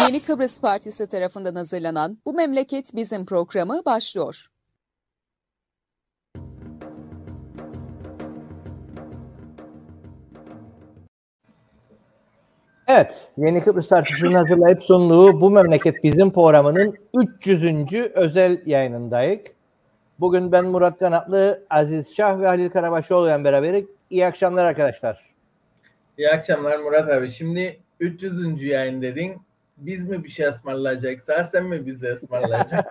Yeni Kıbrıs Partisi tarafından hazırlanan Bu Memleket Bizim programı başlıyor. Evet, Yeni Kıbrıs Partisi'nin hazırlayıp sunduğu Bu Memleket Bizim programının 300. özel yayınındayız. Bugün ben Murat Kanatlı, Aziz Şah ve Halil Karabaşoğlu'yla beraber. İyi akşamlar arkadaşlar. İyi akşamlar Murat abi. Şimdi 300. yayın dedin. Biz mi bir şey ısmarlayacaksa sen mi bize ısmarlayacaksın?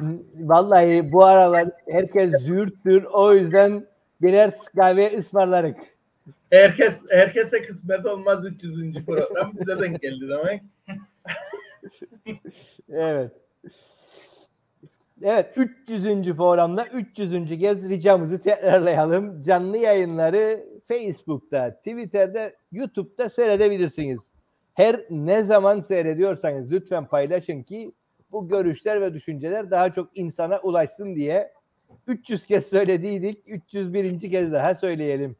Vallahi bu aralar herkes züğürttür. O yüzden birer kahve ısmarlarık. Herkes herkese kısmet olmaz 300. program bize denk geldi demek. evet. Evet 300. programda 300. kez ricamızı tekrarlayalım. Canlı yayınları Facebook'ta, Twitter'da, YouTube'da seyredebilirsiniz. Her ne zaman seyrediyorsanız lütfen paylaşın ki bu görüşler ve düşünceler daha çok insana ulaşsın diye 300 kez söylediydik. 301. kez daha söyleyelim.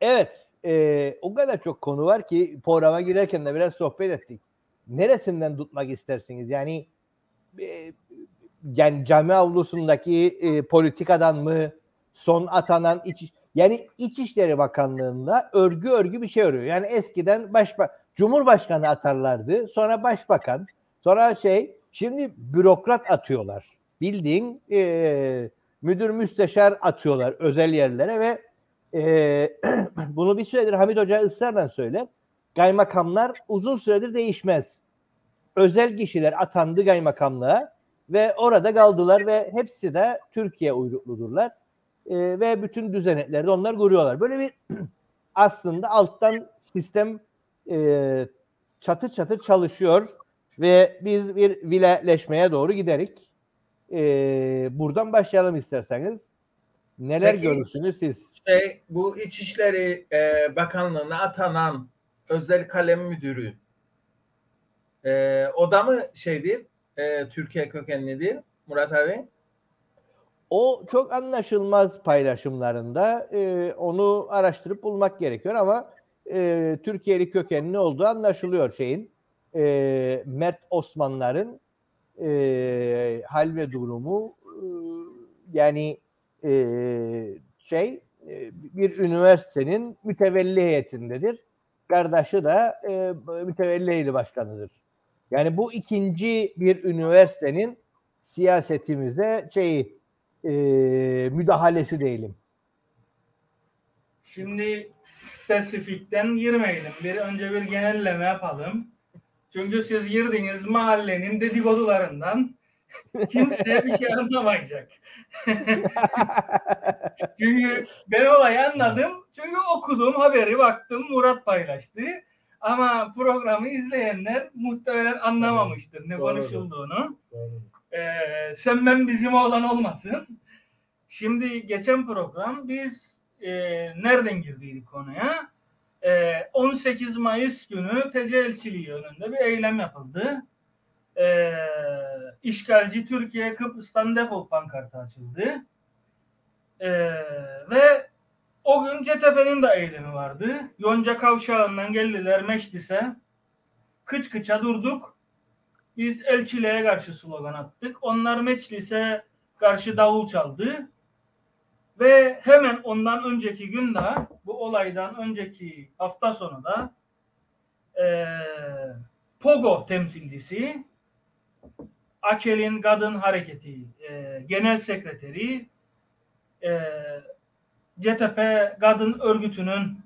Evet, e, o kadar çok konu var ki programa girerken de biraz sohbet ettik. Neresinden tutmak istersiniz? Yani e, yani cami avlusundaki e, politikadan mı son atanan iç yani İçişleri Bakanlığı'nda örgü örgü bir şey örüyor. Yani eskiden başba Cumhurbaşkanı atarlardı. Sonra başbakan. Sonra şey şimdi bürokrat atıyorlar. Bildiğin e, müdür müsteşar atıyorlar özel yerlere ve e, bunu bir süredir Hamit Hoca ısrarla söyler. Kaymakamlar uzun süredir değişmez. Özel kişiler atandı kaymakamlığa ve orada kaldılar ve hepsi de Türkiye uyrukludurlar. E, ve bütün düzenekleri de onlar kuruyorlar. Böyle bir aslında alttan sistem e, çatı çatı çalışıyor ve biz bir vileleşmeye doğru giderik. E, buradan başlayalım isterseniz. Neler Peki, görürsünüz siz? Şey, bu İçişleri e, Bakanlığı'na atanan özel kalem müdürü e, o da mı şeydir? E, Türkiye kökenlidir Murat abi? O çok anlaşılmaz paylaşımlarında e, onu araştırıp bulmak gerekiyor ama e, Türkiye'li kökenli olduğu anlaşılıyor şeyin. E, Mert Osmanların e, hal ve durumu e, yani e, şey e, bir üniversitenin mütevelli heyetindedir. Kardeşi de e, mütevelli heyeti başkanıdır. Yani bu ikinci bir üniversitenin siyasetimize şeyi e, müdahalesi değilim. Şimdi spesifikten girmeyelim. Bir önce bir genelleme yapalım. Çünkü siz girdiniz mahallenin dedikodularından kimse bir şey anlamayacak. Çünkü ben olayı anladım. Çünkü okudum haberi baktım Murat paylaştı. Ama programı izleyenler muhtemelen anlamamıştır ne Doğru. konuşulduğunu. Ee, sen ben bizim olan olmasın. Şimdi geçen program biz e, nereden girdiydik konuya? E, 18 Mayıs günü TC elçiliği önünde bir eylem yapıldı. E, işgalci Türkiye Kıbrıs'tan defol pankartı açıldı. E, ve o gün CTP'nin de eylemi vardı. Yonca Kavşağı'ndan geldiler Meşlis'e. Kıç kıça durduk. Biz elçiliğe karşı slogan attık. Onlar Meçlis'e karşı davul çaldı. Ve hemen ondan önceki gün daha bu olaydan önceki hafta sonu da eee, Pogo temsilcisi Akel'in Kadın Hareketi eee, Genel Sekreteri eee CTP Kadın Örgütü'nün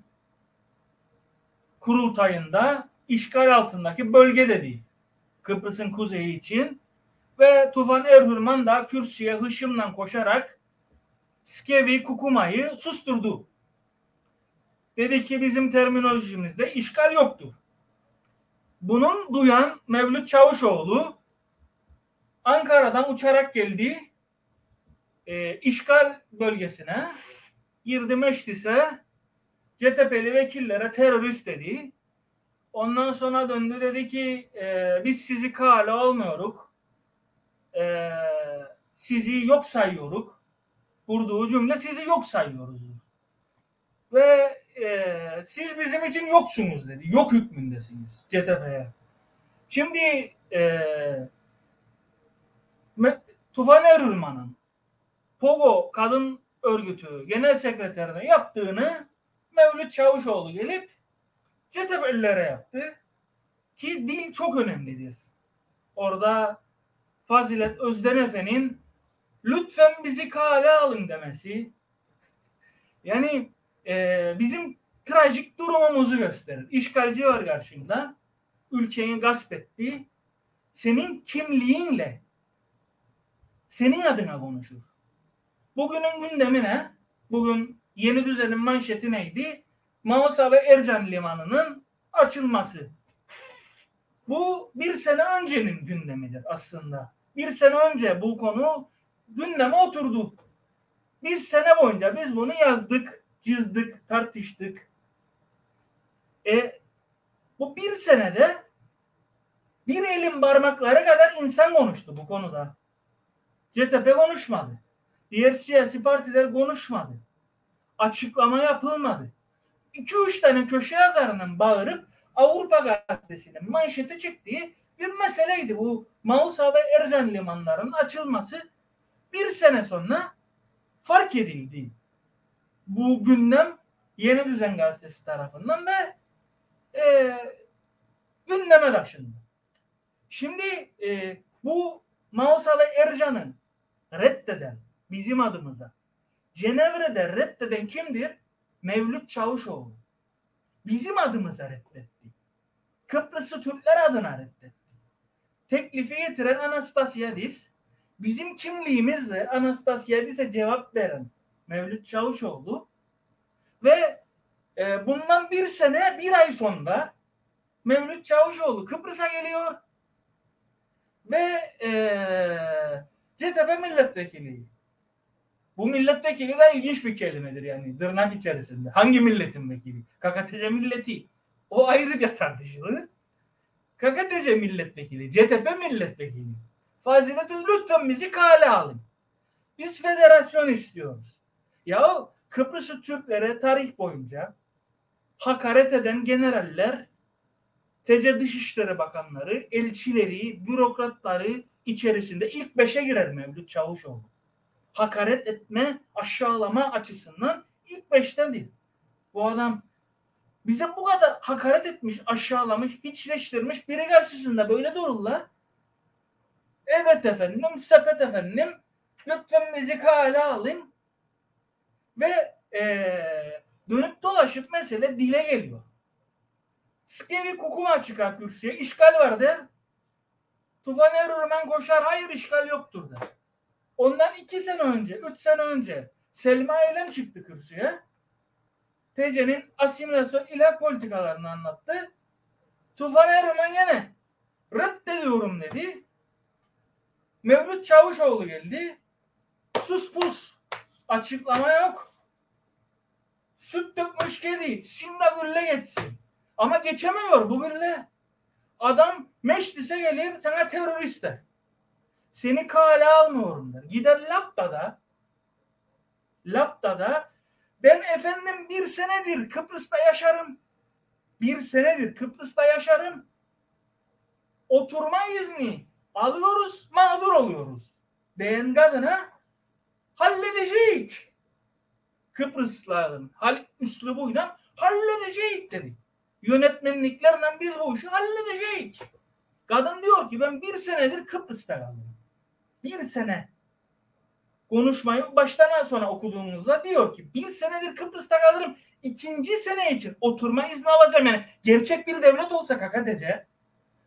kurultayında işgal altındaki bölge dedi. Kıbrıs'ın kuzeyi için ve Tufan Erhürman da kürsüye hışımla koşarak Skevi Kukuma'yı susturdu. Dedi ki bizim terminolojimizde işgal yoktur. Bunun duyan Mevlüt Çavuşoğlu Ankara'dan uçarak geldi. E, işgal bölgesine girdi meclise CTP'li vekillere terörist dedi. Ondan sonra döndü dedi ki e, biz sizi kale almıyoruz. E, sizi yok sayıyoruz. Kurduğu cümle sizi yok sayıyoruz. Ve e, siz bizim için yoksunuz dedi. Yok hükmündesiniz CTP'ye. Şimdi e, Tufan Erülman'ın Pogo Kadın Örgütü Genel Sekreterine yaptığını Mevlüt Çavuşoğlu gelip CTP'lilere yaptı. Ki dil çok önemlidir. Orada Fazilet Özden Efe'nin lütfen bizi kale alın demesi yani e, bizim trajik durumumuzu gösterir. İşgalci var karşında. Ülkeni gasp etti. Senin kimliğinle senin adına konuşur. Bugünün gündemi ne? Bugün yeni düzenin manşeti neydi? Mausa ve Ercan Limanı'nın açılması. Bu bir sene öncenin gündemidir aslında. Bir sene önce bu konu gündeme oturdu. Bir sene boyunca biz bunu yazdık, çizdik, tartıştık. E, bu bir senede bir elin parmakları kadar insan konuştu bu konuda. CTP konuşmadı. Diğer siyasi partiler konuşmadı. Açıklama yapılmadı. 2-3 tane köşe yazarının bağırıp Avrupa Gazetesi'nin manşete çektiği bir meseleydi bu Mausa ve Ercan limanlarının açılması bir sene sonra fark edildi. Bu gündem Yeni Düzen Gazetesi tarafından ve e, gündeme taşındı. Şimdi e, bu Mausa ve Ercan'ı reddeden bizim adımıza Cenevre'de reddeden kimdir? Mevlüt Çavuşoğlu. Bizim adımıza reddetti. Kıbrıslı Türkler adına reddetti. Teklifi getiren Anastasiadis, bizim kimliğimizle Anastasiadis'e cevap veren Mevlüt Çavuşoğlu ve e, bundan bir sene bir ay sonra Mevlüt Çavuşoğlu Kıbrıs'a geliyor ve e, CTP milletvekili. Bu milletvekili de ilginç bir kelimedir yani tırnak içerisinde. Hangi milletin vekili? KKTC milleti. O ayrıca tartışılır. KKTC milletvekili, CTP milletvekili. Fazilet lütfen bizi kale alın. Biz federasyon istiyoruz. Ya Kıbrıs'ı Türklere tarih boyunca hakaret eden generaller, TC Dışişleri Bakanları, elçileri, bürokratları içerisinde ilk beşe girer Mevlüt Çavuşoğlu. Hakaret etme, aşağılama açısından ilk beştedir. Bu adam bize bu kadar hakaret etmiş, aşağılamış, hiçleştirmiş biri karşısında böyle dururlar. Evet efendim, sepet efendim, lütfen bizi kale alın. Ve ee, dönüp dolaşıp mesele dile geliyor. Skevi Kukuma çıkar kürsüye. işgal var der. Tufan Erürmen koşar. Hayır işgal yoktur der. Ondan iki sene önce, üç sene önce Selma Eylem çıktı kürsüye. TC'nin asimilasyon ilah politikalarını anlattı. Tufan Erürmen yine reddediyorum dedi. Mevlüt Çavuşoğlu geldi. Sus pus. Açıklama yok. Süt dökmüş kedi. Gülle geçsin. Ama geçemiyor bu gülle. Adam meclise gelir sana terörist der. Seni kale almıyorum der. Gider Lapta'da Lapta'da ben efendim bir senedir Kıbrıs'ta yaşarım. Bir senedir Kıbrıs'ta yaşarım. Oturma izni alıyoruz, mağdur oluyoruz. Diyen kadına halledecek. Kıbrıslıların hal, üslubuyla halledecek dedi. Yönetmenliklerle biz bu işi halledecek. Kadın diyor ki ben bir senedir Kıbrıs'ta kaldım. Bir sene konuşmayı baştan sona okuduğumuzda diyor ki bir senedir Kıbrıs'ta kalırım. İkinci sene için oturma izni alacağım. Yani gerçek bir devlet olsa KKTC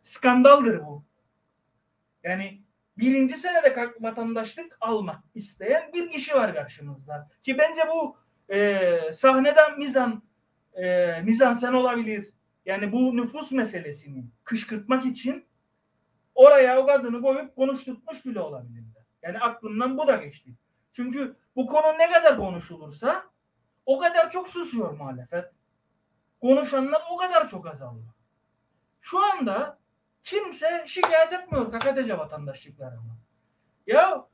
skandaldır bu. Yani birinci senede vatandaşlık almak isteyen bir kişi var karşımızda. Ki bence bu e, sahneden mizan e, mizansen olabilir. Yani bu nüfus meselesini kışkırtmak için oraya o kadını koyup konuşturmuş bile olabilirler. Yani aklımdan bu da geçti. Çünkü bu konu ne kadar konuşulursa o kadar çok susuyor muhalefet. Konuşanlar o kadar çok azalıyor. Şu anda kimse şikayet etmiyor KKTC vatandaşlıklarına. Ya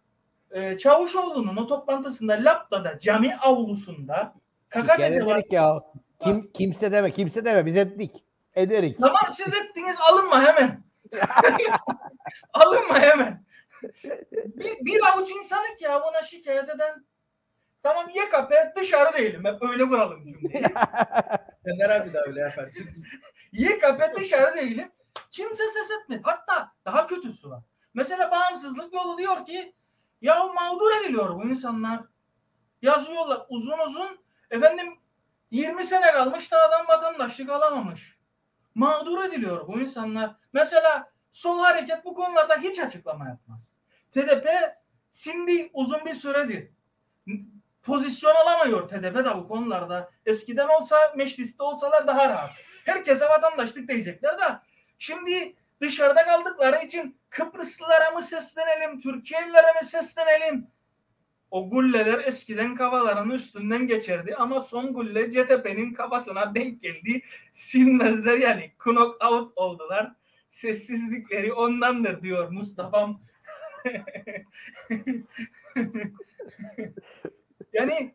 e, Çavuşoğlu'nun o toplantısında Lapta'da cami avlusunda ederek ya. Kim kimse deme, kimse deme. Biz ettik. Ederik. Tamam siz ettiniz alınma hemen. alınma hemen. Bir, bir avuç insanlık ya buna şikayet eden. Tamam YKP dışarı değilim. Hep öyle kuralım cümleyi. Fener abi de öyle yapar. Çünkü YKP dışarı değilim. Kimse ses etmedi. Hatta daha kötüsü var. Mesela bağımsızlık yolu diyor ki ya mağdur ediliyor bu insanlar. Yazıyorlar uzun uzun. Efendim 20 sene kalmış da adam vatandaşlık alamamış. Mağdur ediliyor bu insanlar. Mesela sol hareket bu konularda hiç açıklama yapmaz. TDP şimdi uzun bir süredir pozisyon alamıyor TDP de bu konularda. Eskiden olsa mecliste olsalar daha rahat. Herkese vatandaşlık diyecekler de şimdi dışarıda kaldıkları için Kıbrıslılara mı seslenelim, Türkiye'lilere mi seslenelim? O gulleler eskiden kafaların üstünden geçerdi ama son gulle CTP'nin kafasına denk geldi. Sinmezler yani knock out oldular. Sessizlikleri ondandır diyor Mustafa'm. yani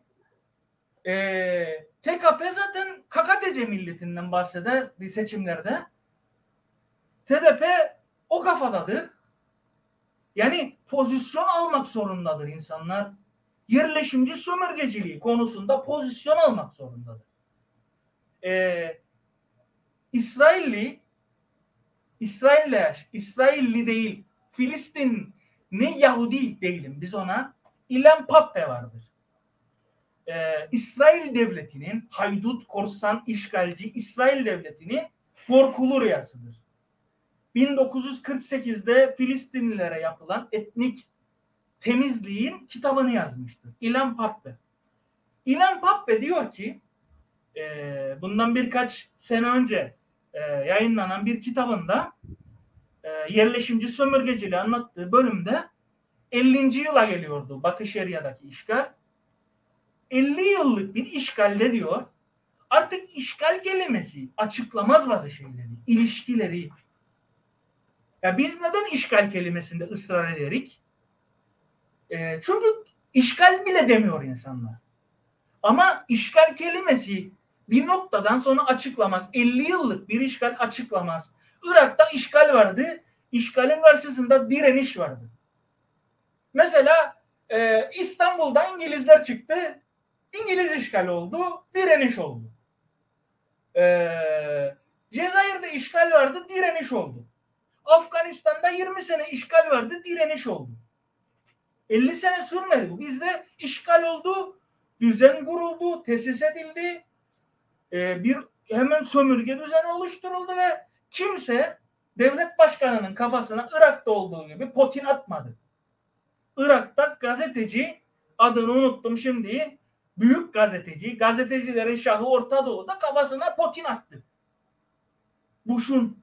eee TKP zaten KKTC milletinden bahseder seçimlerde. TDP o kafadadır. Yani pozisyon almak zorundadır insanlar. Yerleşimci sömürgeciliği konusunda pozisyon almak zorundadır. Ee, İsrailli İsrailler, İsrailli değil, Filistin ne Yahudi değilim biz ona. İlhan Pappe vardır. Ee, İsrail devletinin haydut, korsan, işgalci İsrail devletinin korkulu rüyasıdır. 1948'de Filistinlilere yapılan etnik temizliğin kitabını yazmıştır. İlhan Pappe. İlhan Pappe diyor ki e, bundan birkaç sene önce e, yayınlanan bir kitabında e, yerleşimci sömürgeciliği anlattığı bölümde 50. yıla geliyordu Batı Şeria'daki işgal. 50 yıllık bir işgalle diyor artık işgal kelimesi açıklamaz bazı şeyleri, ilişkileri, ya biz neden işgal kelimesinde ısrar ederik? E, çünkü işgal bile demiyor insanlar. Ama işgal kelimesi bir noktadan sonra açıklamaz. 50 yıllık bir işgal açıklamaz. Irak'ta işgal vardı. İşgalin karşısında direniş vardı. Mesela e, İstanbul'da İngilizler çıktı. İngiliz işgal oldu. Direniş oldu. E, Cezayir'de işgal vardı. Direniş oldu. Afganistan'da 20 sene işgal vardı, direniş oldu. 50 sene sürmedi bu. Bizde işgal oldu, düzen kuruldu, tesis edildi. Ee, bir hemen sömürge düzeni oluşturuldu ve kimse devlet başkanının kafasına Irak'ta olduğu gibi potin atmadı. Irak'ta gazeteci adını unuttum şimdi büyük gazeteci gazetecilerin şahı Orta Doğu'da kafasına potin attı. Bush'un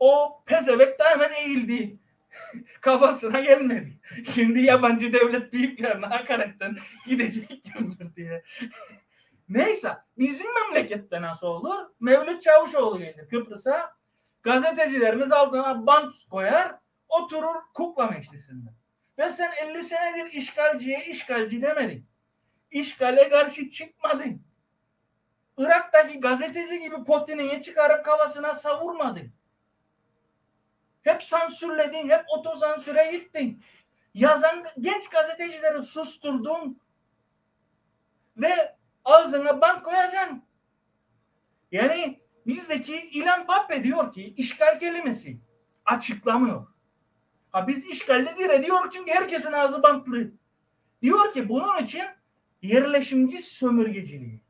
o pezevek de hemen eğildi. Kafasına gelmedi. Şimdi yabancı devlet büyüklerine hakaretten gidecek gündür diye. Neyse bizim memlekette nasıl olur? Mevlüt Çavuşoğlu gelir Kıbrıs'a. Gazetecilerimiz altına bant koyar oturur kukla meclisinde. Ve sen 50 senedir işgalciye işgalci demedin. İşgale karşı çıkmadın. Irak'taki gazeteci gibi Putin'i çıkarıp kafasına savurmadın. Hep sansürledin, hep otosansüre gittin. Yazan genç gazetecileri susturdun. Ve ağzına bank koyacaksın. Yani bizdeki İlhan Pappe diyor ki işgal kelimesi açıklamıyor. Ha biz işgalle direniyor çünkü herkesin ağzı bantlı. Diyor ki bunun için yerleşimci sömürgeciliği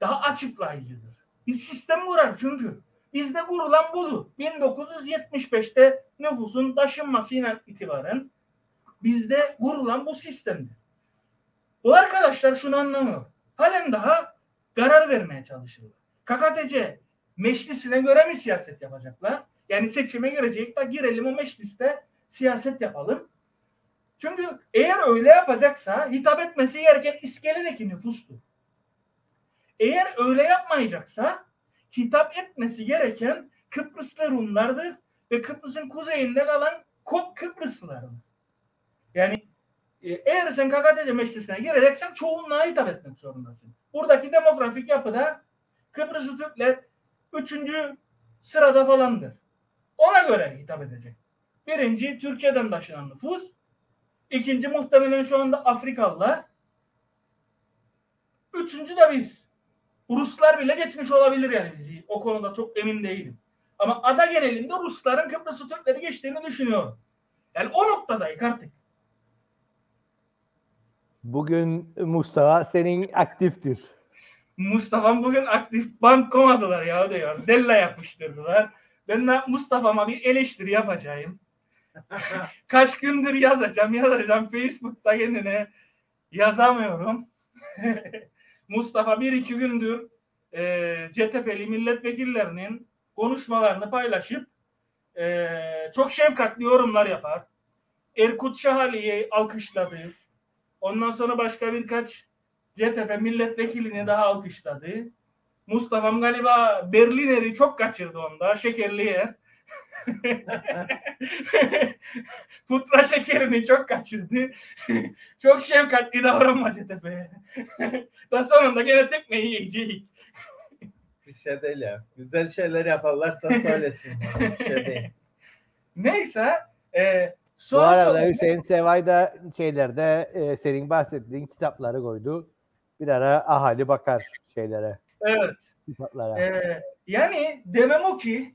daha açıklayıcıdır. Bir sistem kurar çünkü. Bizde kurulan budur. 1975'te nüfusun taşınmasıyla itibaren bizde kurulan bu sistemdir. Bu arkadaşlar şunu anlamıyor. Halen daha karar vermeye çalışıyorlar. KKTC meclisine göre mi siyaset yapacaklar? Yani seçime girecek de girelim o mecliste siyaset yapalım. Çünkü eğer öyle yapacaksa hitap etmesi gereken iskeledeki nüfustur. Eğer öyle yapmayacaksa hitap etmesi gereken Kıbrıslı Rumlardır ve Kıbrıs'ın kuzeyinde kalan Kop Kıbrıslılardır. Yani e, eğer sen KKTC meclisine gireceksen çoğunluğa hitap etmek zorundasın. Buradaki demografik yapıda Kıbrıslı Türkler üçüncü sırada falandır. Ona göre hitap edecek. Birinci Türkiye'den taşınan nüfus. İkinci muhtemelen şu anda Afrikalılar. Üçüncü de biz. Ruslar bile geçmiş olabilir yani bizi. O konuda çok emin değilim. Ama ada genelinde Rusların Kıbrıs Türkleri geçtiğini düşünüyorum. Yani o noktadayız artık. Bugün Mustafa senin aktiftir. Mustafa'm bugün aktif bank komadılar ya diyor. Della yapıştırdılar. Ben de Mustafa'ma bir eleştiri yapacağım. Kaç gündür yazacağım yazacağım. Facebook'ta kendine yazamıyorum. Mustafa bir iki gündür e, CTP'li milletvekillerinin konuşmalarını paylaşıp e, çok şefkatli yorumlar yapar. Erkut Şahali'yi alkışladı. Ondan sonra başka birkaç CTP milletvekilini daha alkışladı. Mustafa'm galiba Berliner'i çok kaçırdı onda. Şekerli yer. Putra şekerini çok kaçırdı. çok şefkatli davranma CTP'ye. Daha sonunda gene tekmeyi yiyecek. Bir şey değil ya. Güzel şeyler yaparlarsa söylesin. Bir şey değil. Neyse. E, Bu sonra arada sonra- Hüseyin Sevay da şeylerde e, senin bahsettiğin kitapları koydu. Bir ara ahali bakar şeylere, Evet. kitaplara. Ee, yani demem o ki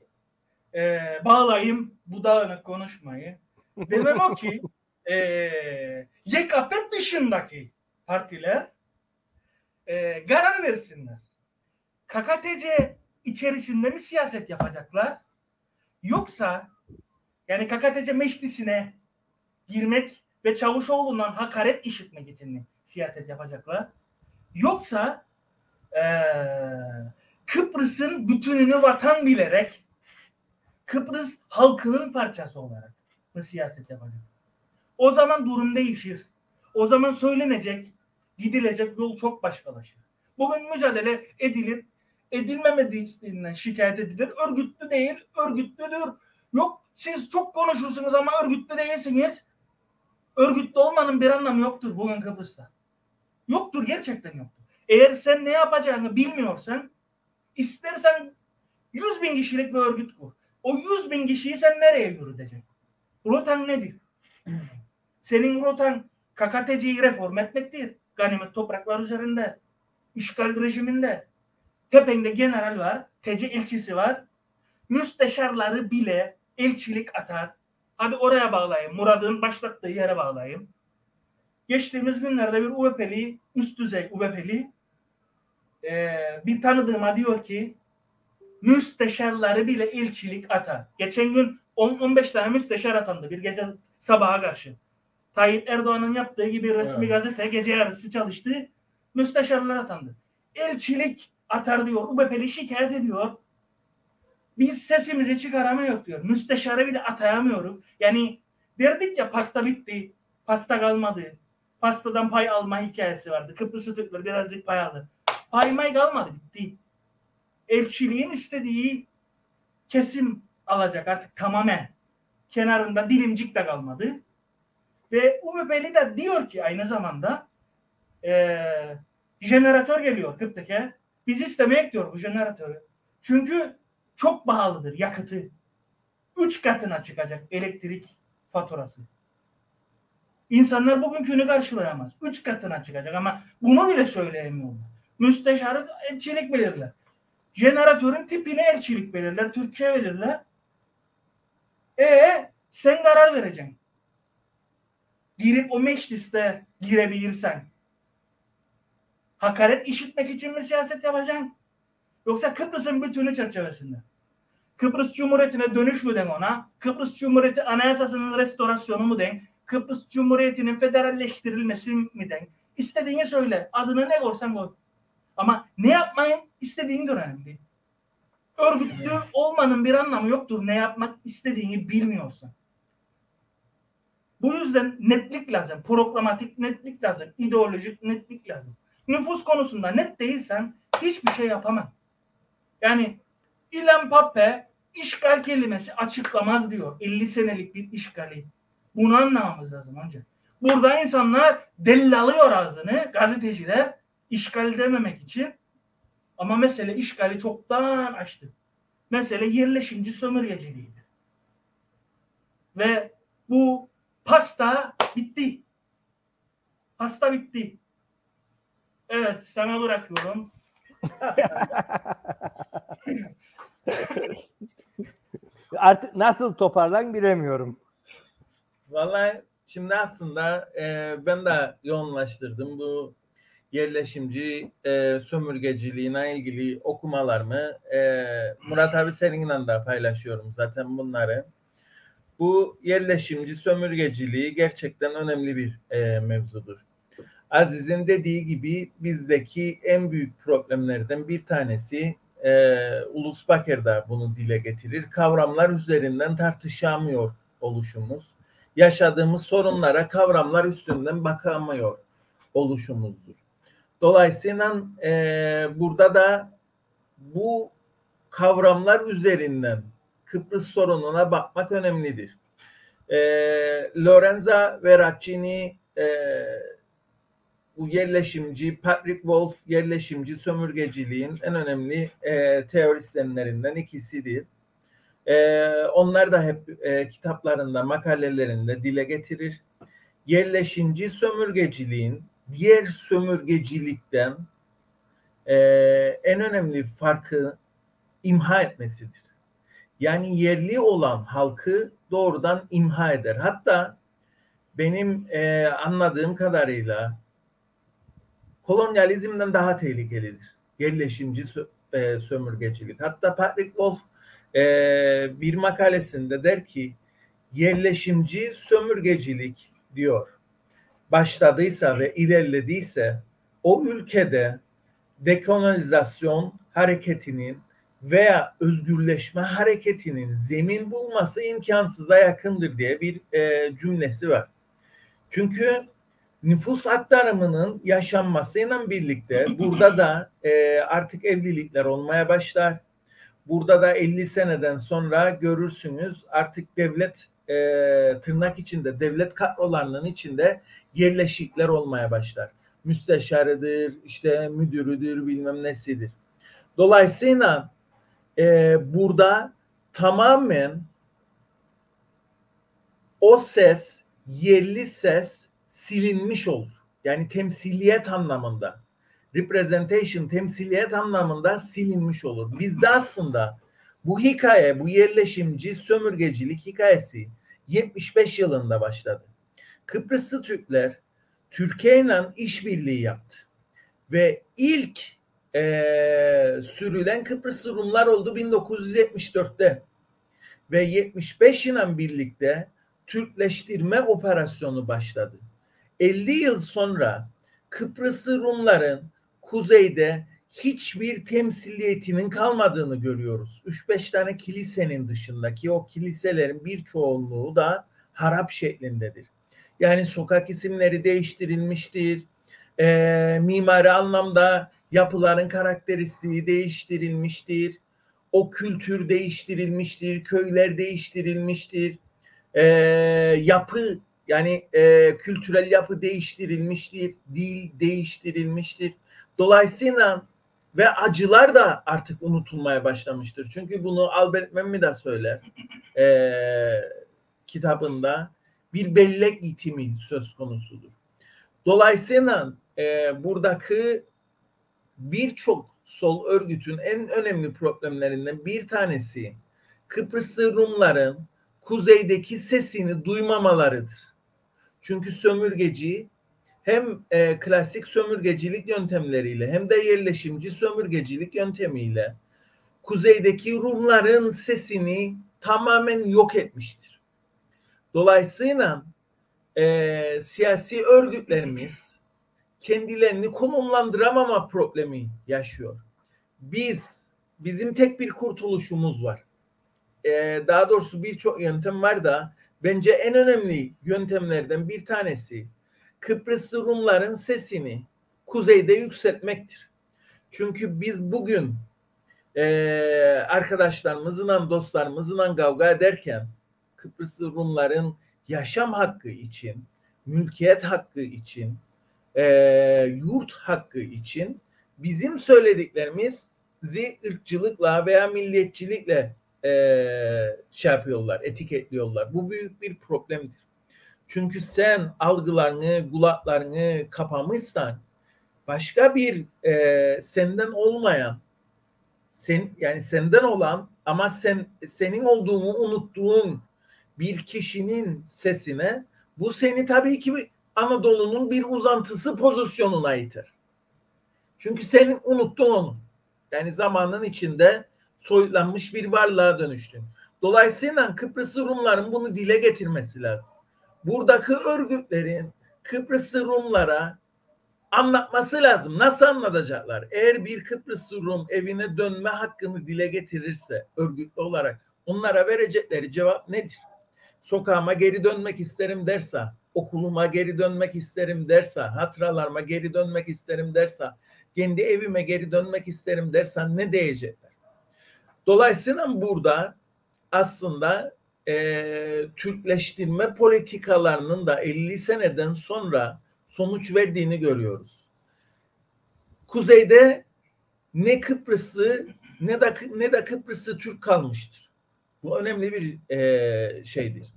e, bağlayayım bu dağınık konuşmayı. Demem o ki e, YKP dışındaki partiler e, karar versinler. KKTC içerisinde mi siyaset yapacaklar? Yoksa yani KKTC meclisine girmek ve Çavuşoğlu'ndan hakaret işitmek için mi siyaset yapacaklar? Yoksa eee Kıbrıs'ın bütününü vatan bilerek Kıbrıs halkının parçası olarak mı siyaset yapacak? O zaman durum değişir. O zaman söylenecek, gidilecek yol çok başkalaşır. Bugün mücadele edilir, edilmemediğinden şikayet edilir. Örgütlü değil, örgütlüdür. Yok siz çok konuşursunuz ama örgütlü değilsiniz. Örgütlü olmanın bir anlamı yoktur bugün Kıbrıs'ta. Yoktur, gerçekten yoktur. Eğer sen ne yapacağını bilmiyorsan istersen 100 bin kişilik bir örgüt kur. O 100 bin kişiyi sen nereye yürüteceksin? Rotan nedir? Senin rotan KKTC'yi reform etmektir. Ganimet topraklar üzerinde, işgal rejiminde. Tepende general var, TC elçisi var. Müsteşarları bile elçilik atar. Hadi oraya bağlayayım. Murad'ın başlattığı yere bağlayayım. Geçtiğimiz günlerde bir UBP'li, üst düzey UBP'li e, bir tanıdığıma diyor ki müsteşarları bile elçilik atar. Geçen gün 10-15 tane müsteşar atandı bir gece sabaha karşı. Tayyip Erdoğan'ın yaptığı gibi resmi Evet. gazete gece yarısı çalıştı. Müsteşarlar atandı. Elçilik atar diyor. UBP'li şikayet ediyor. Biz sesimizi çıkaramıyoruz diyor. Müsteşarı bile atayamıyoruz. Yani derdik ya pasta bitti. Pasta kalmadı. Pastadan pay alma hikayesi vardı. Kıbrıs Türkler birazcık pay aldı. Pay may kalmadı bitti. Elçiliğin istediği kesim alacak artık tamamen. Kenarında dilimcik de kalmadı. Ve UBP'li de diyor ki aynı zamanda eee jeneratör geliyor Kıbrıs'a. Biz istemeyek diyor bu jeneratörü. Çünkü çok pahalıdır yakıtı. Üç katına çıkacak elektrik faturası. İnsanlar bugünkünü karşılayamaz. Üç katına çıkacak ama bunu bile söyleyemiyorlar. Müsteşarı elçilik belirler. Jeneratörün tipini elçilik belirler. Türkiye belirler. E sen karar vereceksin. Girip o mecliste girebilirsen. Hakaret işitmek için mi siyaset yapacaksın? Yoksa Kıbrıs'ın bütünü çerçevesinde. Kıbrıs Cumhuriyeti'ne dönüş mü den ona? Kıbrıs Cumhuriyeti anayasasının restorasyonu mu den? Kıbrıs Cumhuriyeti'nin federalleştirilmesi mi den? İstediğini söyle. Adını ne koysan koy. Ama ne yapmayı istediğin de önemli. Örgütlü olmanın bir anlamı yoktur. Ne yapmak istediğini bilmiyorsan. Bu yüzden netlik lazım. Programatik netlik lazım. ideolojik netlik lazım. Nüfus konusunda net değilsen hiçbir şey yapamam. Yani İlhan Pape işgal kelimesi açıklamaz diyor. 50 senelik bir işgali. Bunu anlamamız lazım önce. Burada insanlar dellalıyor ağzını gazeteciler işgal dememek için. Ama mesele işgali çoktan açtı. Mesele yerleşimci sömürgeciliğidir. Ve bu pasta bitti. Pasta bitti. Evet sana bırakıyorum. Artık nasıl toparlan bilemiyorum. Vallahi şimdi aslında e, ben de yoğunlaştırdım bu yerleşimci e, sömürgeciliğine ilgili okumalarımı. E, Murat abi seninle de paylaşıyorum zaten bunları. Bu yerleşimci sömürgeciliği gerçekten önemli bir e, mevzudur. Aziz'in dediği gibi bizdeki en büyük problemlerden bir tanesi e, Ulus Baker da bunu dile getirir. Kavramlar üzerinden tartışamıyor oluşumuz. Yaşadığımız sorunlara kavramlar üstünden bakamıyor oluşumuzdur. Dolayısıyla e, burada da bu kavramlar üzerinden Kıbrıs sorununa bakmak önemlidir. E, Lorenza Veracini e, bu yerleşimci, Patrick Wolf yerleşimci sömürgeciliğin en önemli e, teorisyenlerinden ikisidir. E, onlar da hep e, kitaplarında, makalelerinde dile getirir. Yerleşimci sömürgeciliğin diğer sömürgecilikten e, en önemli farkı imha etmesidir. Yani yerli olan halkı doğrudan imha eder. Hatta benim e, anladığım kadarıyla kolonyalizmden daha tehlikelidir. Yerleşimci sö e, sömürgecilik. Hatta Patrick Wolf e, bir makalesinde der ki yerleşimci sömürgecilik diyor başladıysa ve ilerlediyse o ülkede dekolonizasyon hareketinin veya özgürleşme hareketinin zemin bulması imkansıza yakındır diye bir e, cümlesi var. Çünkü nüfus aktarımının yaşanmasıyla birlikte burada da e, artık evlilikler olmaya başlar. Burada da 50 seneden sonra görürsünüz artık devlet e, tırnak içinde devlet kadrolarının içinde yerleşikler olmaya başlar. Müsteşarıdır, işte müdürüdür, bilmem nesidir. Dolayısıyla e, burada tamamen o ses, yerli ses silinmiş olur. Yani temsiliyet anlamında, representation, temsiliyet anlamında silinmiş olur. Bizde aslında bu hikaye, bu yerleşimci sömürgecilik hikayesi 75 yılında başladı. Kıbrıslı Türkler Türkiye işbirliği yaptı. Ve ilk e, sürülen Kıbrıslı Rumlar oldu 1974'te. Ve 75 ile birlikte Türkleştirme operasyonu başladı. 50 yıl sonra Kıbrıslı Rumların kuzeyde hiçbir temsiliyetinin kalmadığını görüyoruz. 3-5 tane kilisenin dışındaki o kiliselerin bir çoğunluğu da harap şeklindedir. Yani sokak isimleri değiştirilmiştir. E, mimari anlamda yapıların karakteristiği değiştirilmiştir. O kültür değiştirilmiştir. Köyler değiştirilmiştir. E, yapı yani e, kültürel yapı değiştirilmiştir. Dil değiştirilmiştir. Dolayısıyla ve acılar da artık unutulmaya başlamıştır. Çünkü bunu Albert Memmi de söyler e, kitabında bir bellek itimi söz konusudur. Dolayısıyla e, buradaki birçok sol örgütün en önemli problemlerinden bir tanesi Kıbrıslı Rumların kuzeydeki sesini duymamalarıdır. Çünkü sömürgeci hem e, klasik sömürgecilik yöntemleriyle hem de yerleşimci sömürgecilik yöntemiyle kuzeydeki Rumların sesini tamamen yok etmiştir. Dolayısıyla e, siyasi örgütlerimiz kendilerini konumlandıramama problemi yaşıyor. Biz, bizim tek bir kurtuluşumuz var. E, daha doğrusu birçok yöntem var da bence en önemli yöntemlerden bir tanesi Kıbrıslı Rumların sesini kuzeyde yükseltmektir. Çünkü biz bugün e, arkadaşlarımızla, dostlarımızla kavga ederken Kıbrıslı Rumların yaşam hakkı için mülkiyet hakkı için, e, yurt hakkı için bizim söylediklerimizi ırkçılıkla veya milliyetçilikle e, şey yapıyorlar, etiketliyorlar. Bu büyük bir problemdir. Çünkü sen algılarını, kulaklarını kapamışsan başka bir e, senden olmayan sen yani senden olan ama sen senin olduğunu unuttuğun bir kişinin sesine bu seni tabii ki Anadolu'nun bir uzantısı pozisyonuna iter. Çünkü senin unuttun onu. Yani zamanın içinde soyutlanmış bir varlığa dönüştün. Dolayısıyla Kıbrıs Rumların bunu dile getirmesi lazım. Buradaki örgütlerin Kıbrıs Rumlara anlatması lazım. Nasıl anlatacaklar? Eğer bir Kıbrıs Rum evine dönme hakkını dile getirirse örgütlü olarak onlara verecekleri cevap nedir? Sokağıma geri dönmek isterim derse, okuluma geri dönmek isterim derse, hatıralarıma geri dönmek isterim derse, kendi evime geri dönmek isterim dersen ne diyecekler? Dolayısıyla burada aslında e, Türkleştirme politikalarının da 50 seneden sonra sonuç verdiğini görüyoruz. Kuzeyde ne Kıbrıs'ı ne de ne de Kıbrıs'ı Türk kalmıştır. Bu önemli bir e, şeydir.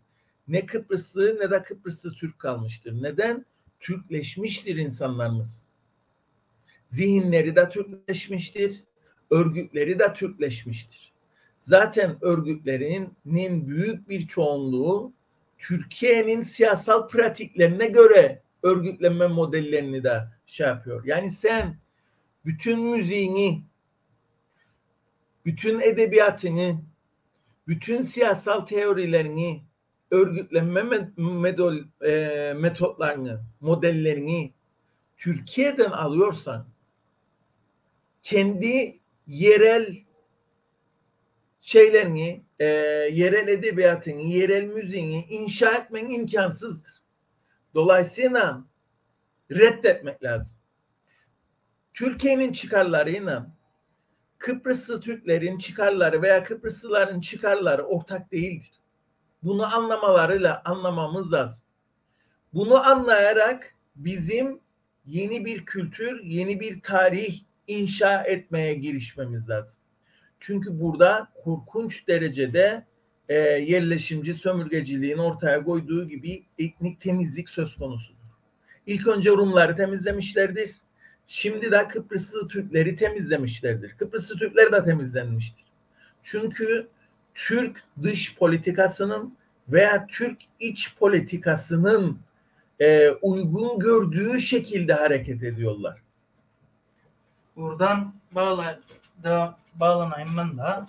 Ne Kıbrıs'ı ne de Kıbrıs'ı Türk kalmıştır. Neden? Türkleşmiştir insanlarımız. Zihinleri de Türkleşmiştir, örgütleri de Türkleşmiştir. Zaten örgütlerinin büyük bir çoğunluğu Türkiye'nin siyasal pratiklerine göre örgütlenme modellerini de şey yapıyor. Yani sen bütün müziğini, bütün edebiyatını, bütün siyasal teorilerini, örgütlenme e, metotlarını, modellerini Türkiye'den alıyorsan kendi yerel şeylerini, e, yerel edebiyatını, yerel müziğini inşa etmen imkansızdır. Dolayısıyla reddetmek lazım. Türkiye'nin çıkarlarıyla Kıbrıslı Türklerin çıkarları veya Kıbrıslıların çıkarları ortak değildir. Bunu anlamalarıyla anlamamız lazım. Bunu anlayarak bizim yeni bir kültür, yeni bir tarih inşa etmeye girişmemiz lazım. Çünkü burada korkunç derecede e, yerleşimci sömürgeciliğin ortaya koyduğu gibi etnik temizlik söz konusudur. İlk önce Rumları temizlemişlerdir. Şimdi de Kıbrıslı Türkleri temizlemişlerdir. Kıbrıslı Türkler de temizlenmiştir. Çünkü Türk dış politikasının veya Türk iç politikasının e, uygun gördüğü şekilde hareket ediyorlar. Buradan bağla, da, bağlanayım ben de.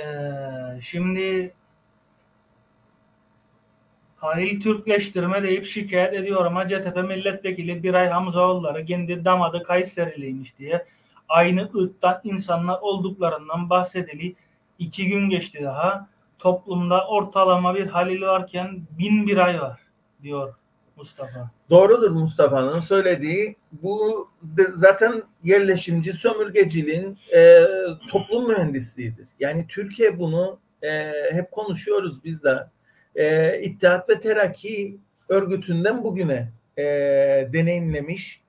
Ee, şimdi Halil Türkleştirme deyip şikayet ediyorum. Hacettepe milletvekili Biray Hamzaoğulları kendi damadı Kayseriliymiş diye aynı ırktan insanlar olduklarından bahsedili. iki gün geçti daha. Toplumda ortalama bir Halil varken bin bir ay var diyor Mustafa. Doğrudur Mustafa'nın söylediği. Bu zaten yerleşimci sömürgeciliğin e, toplum mühendisliğidir. Yani Türkiye bunu e, hep konuşuyoruz biz de. E, İttihat ve Terakki örgütünden bugüne e, deneyimlemiş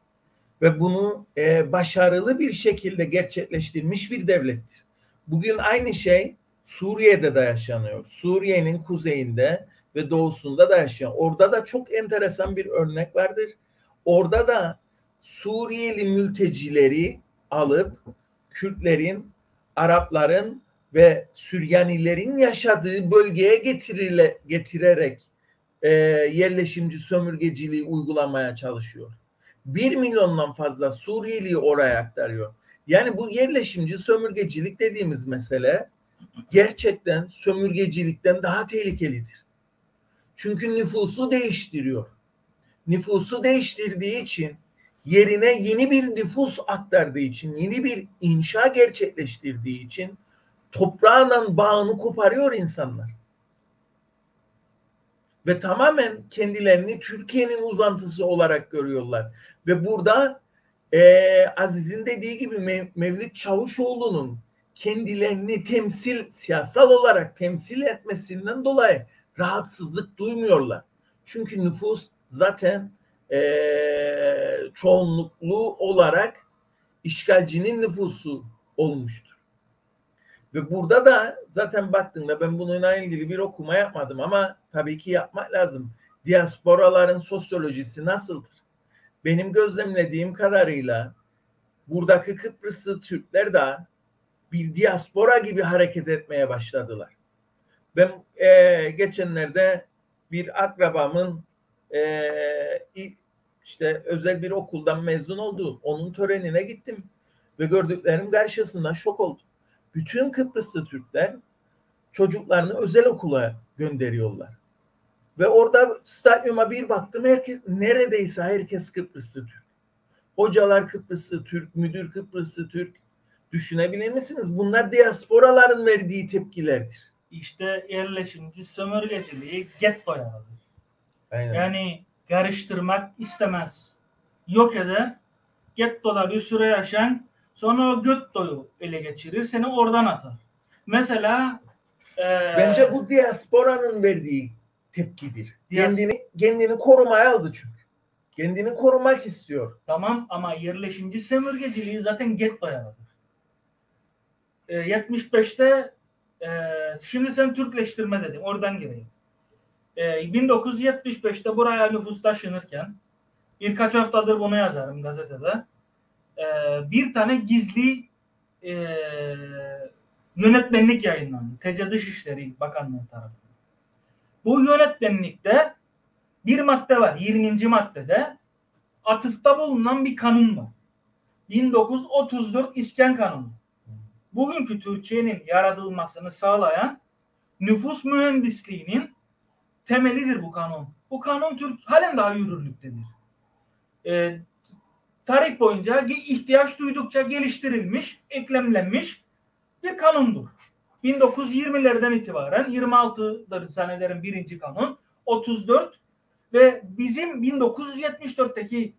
ve bunu e, başarılı bir şekilde gerçekleştirmiş bir devlettir. Bugün aynı şey Suriye'de de yaşanıyor. Suriye'nin kuzeyinde ve doğusunda da yaşayan. Orada da çok enteresan bir örnek vardır. Orada da Suriyeli mültecileri alıp Kürtlerin, Arapların ve Süryanilerin yaşadığı bölgeye getirile, getirerek e, yerleşimci sömürgeciliği uygulamaya çalışıyor. Bir milyondan fazla Suriyeliyi oraya aktarıyor. Yani bu yerleşimci sömürgecilik dediğimiz mesele gerçekten sömürgecilikten daha tehlikelidir. Çünkü nüfusu değiştiriyor. Nüfusu değiştirdiği için yerine yeni bir nüfus aktardığı için, yeni bir inşa gerçekleştirdiği için toprağla bağını koparıyor insanlar. Ve tamamen kendilerini Türkiye'nin uzantısı olarak görüyorlar. Ve burada e, Aziz'in dediği gibi Mev Mevlüt Çavuşoğlu'nun kendilerini temsil, siyasal olarak temsil etmesinden dolayı rahatsızlık duymuyorlar. Çünkü nüfus zaten eee çoğunluklu olarak işgalcinin nüfusu olmuştur. Ve burada da zaten baktığında ben bununla ilgili bir okuma yapmadım ama tabii ki yapmak lazım. Diasporaların sosyolojisi nasıldır? Benim gözlemlediğim kadarıyla buradaki Kıbrıslı Türkler de bir diaspora gibi hareket etmeye başladılar. Ben e, geçenlerde bir akrabamın e, işte özel bir okuldan mezun oldu. Onun törenine gittim ve gördüklerim karşısında şok oldum. Bütün Kıbrıslı Türkler çocuklarını özel okula gönderiyorlar. Ve orada stadyuma bir baktım herkes neredeyse herkes Kıbrıslı Türk. Hocalar Kıbrıslı Türk, müdür Kıbrıslı Türk. Düşünebilir misiniz? Bunlar diasporaların verdiği tepkilerdir. İşte yerleşimci sömürgeciliği getto yaradır. Aynen. Yani karıştırmak istemez. Yok eder. Gettoda bir süre yaşayan sonra o gettoyu ele geçirir. Seni oradan atar. Mesela eee, Bence bu diasporanın verdiği tepkidir. Dias- Kendini kendini korumaya aldı çünkü. Kendini korumak istiyor. Tamam ama yerleşimci sömürgeciliği zaten getto yaradır. Ee, 75'te e, şimdi sen Türkleştirme dedin. Oradan gireyim. Ee, 1975'te buraya nüfus taşınırken birkaç haftadır bunu yazarım gazetede. Ee, bir tane gizli e, yönetmenlik yayınlandı. TC Dışişleri Bakanlığı tarafından. Bu yönetmenlikte bir madde var. 20. maddede atıfta bulunan bir kanun var. 1934 İskan Kanunu. Bugünkü Türkiye'nin yaratılmasını sağlayan nüfus mühendisliğinin temelidir bu kanun. Bu kanun Türk halen daha yürürlüktedir. Ee, tarih boyunca ihtiyaç duydukça geliştirilmiş, eklemlenmiş bir kanundur. 1920'lerden itibaren 26'dır zannederim birinci kanun, 34 ve bizim 1974'teki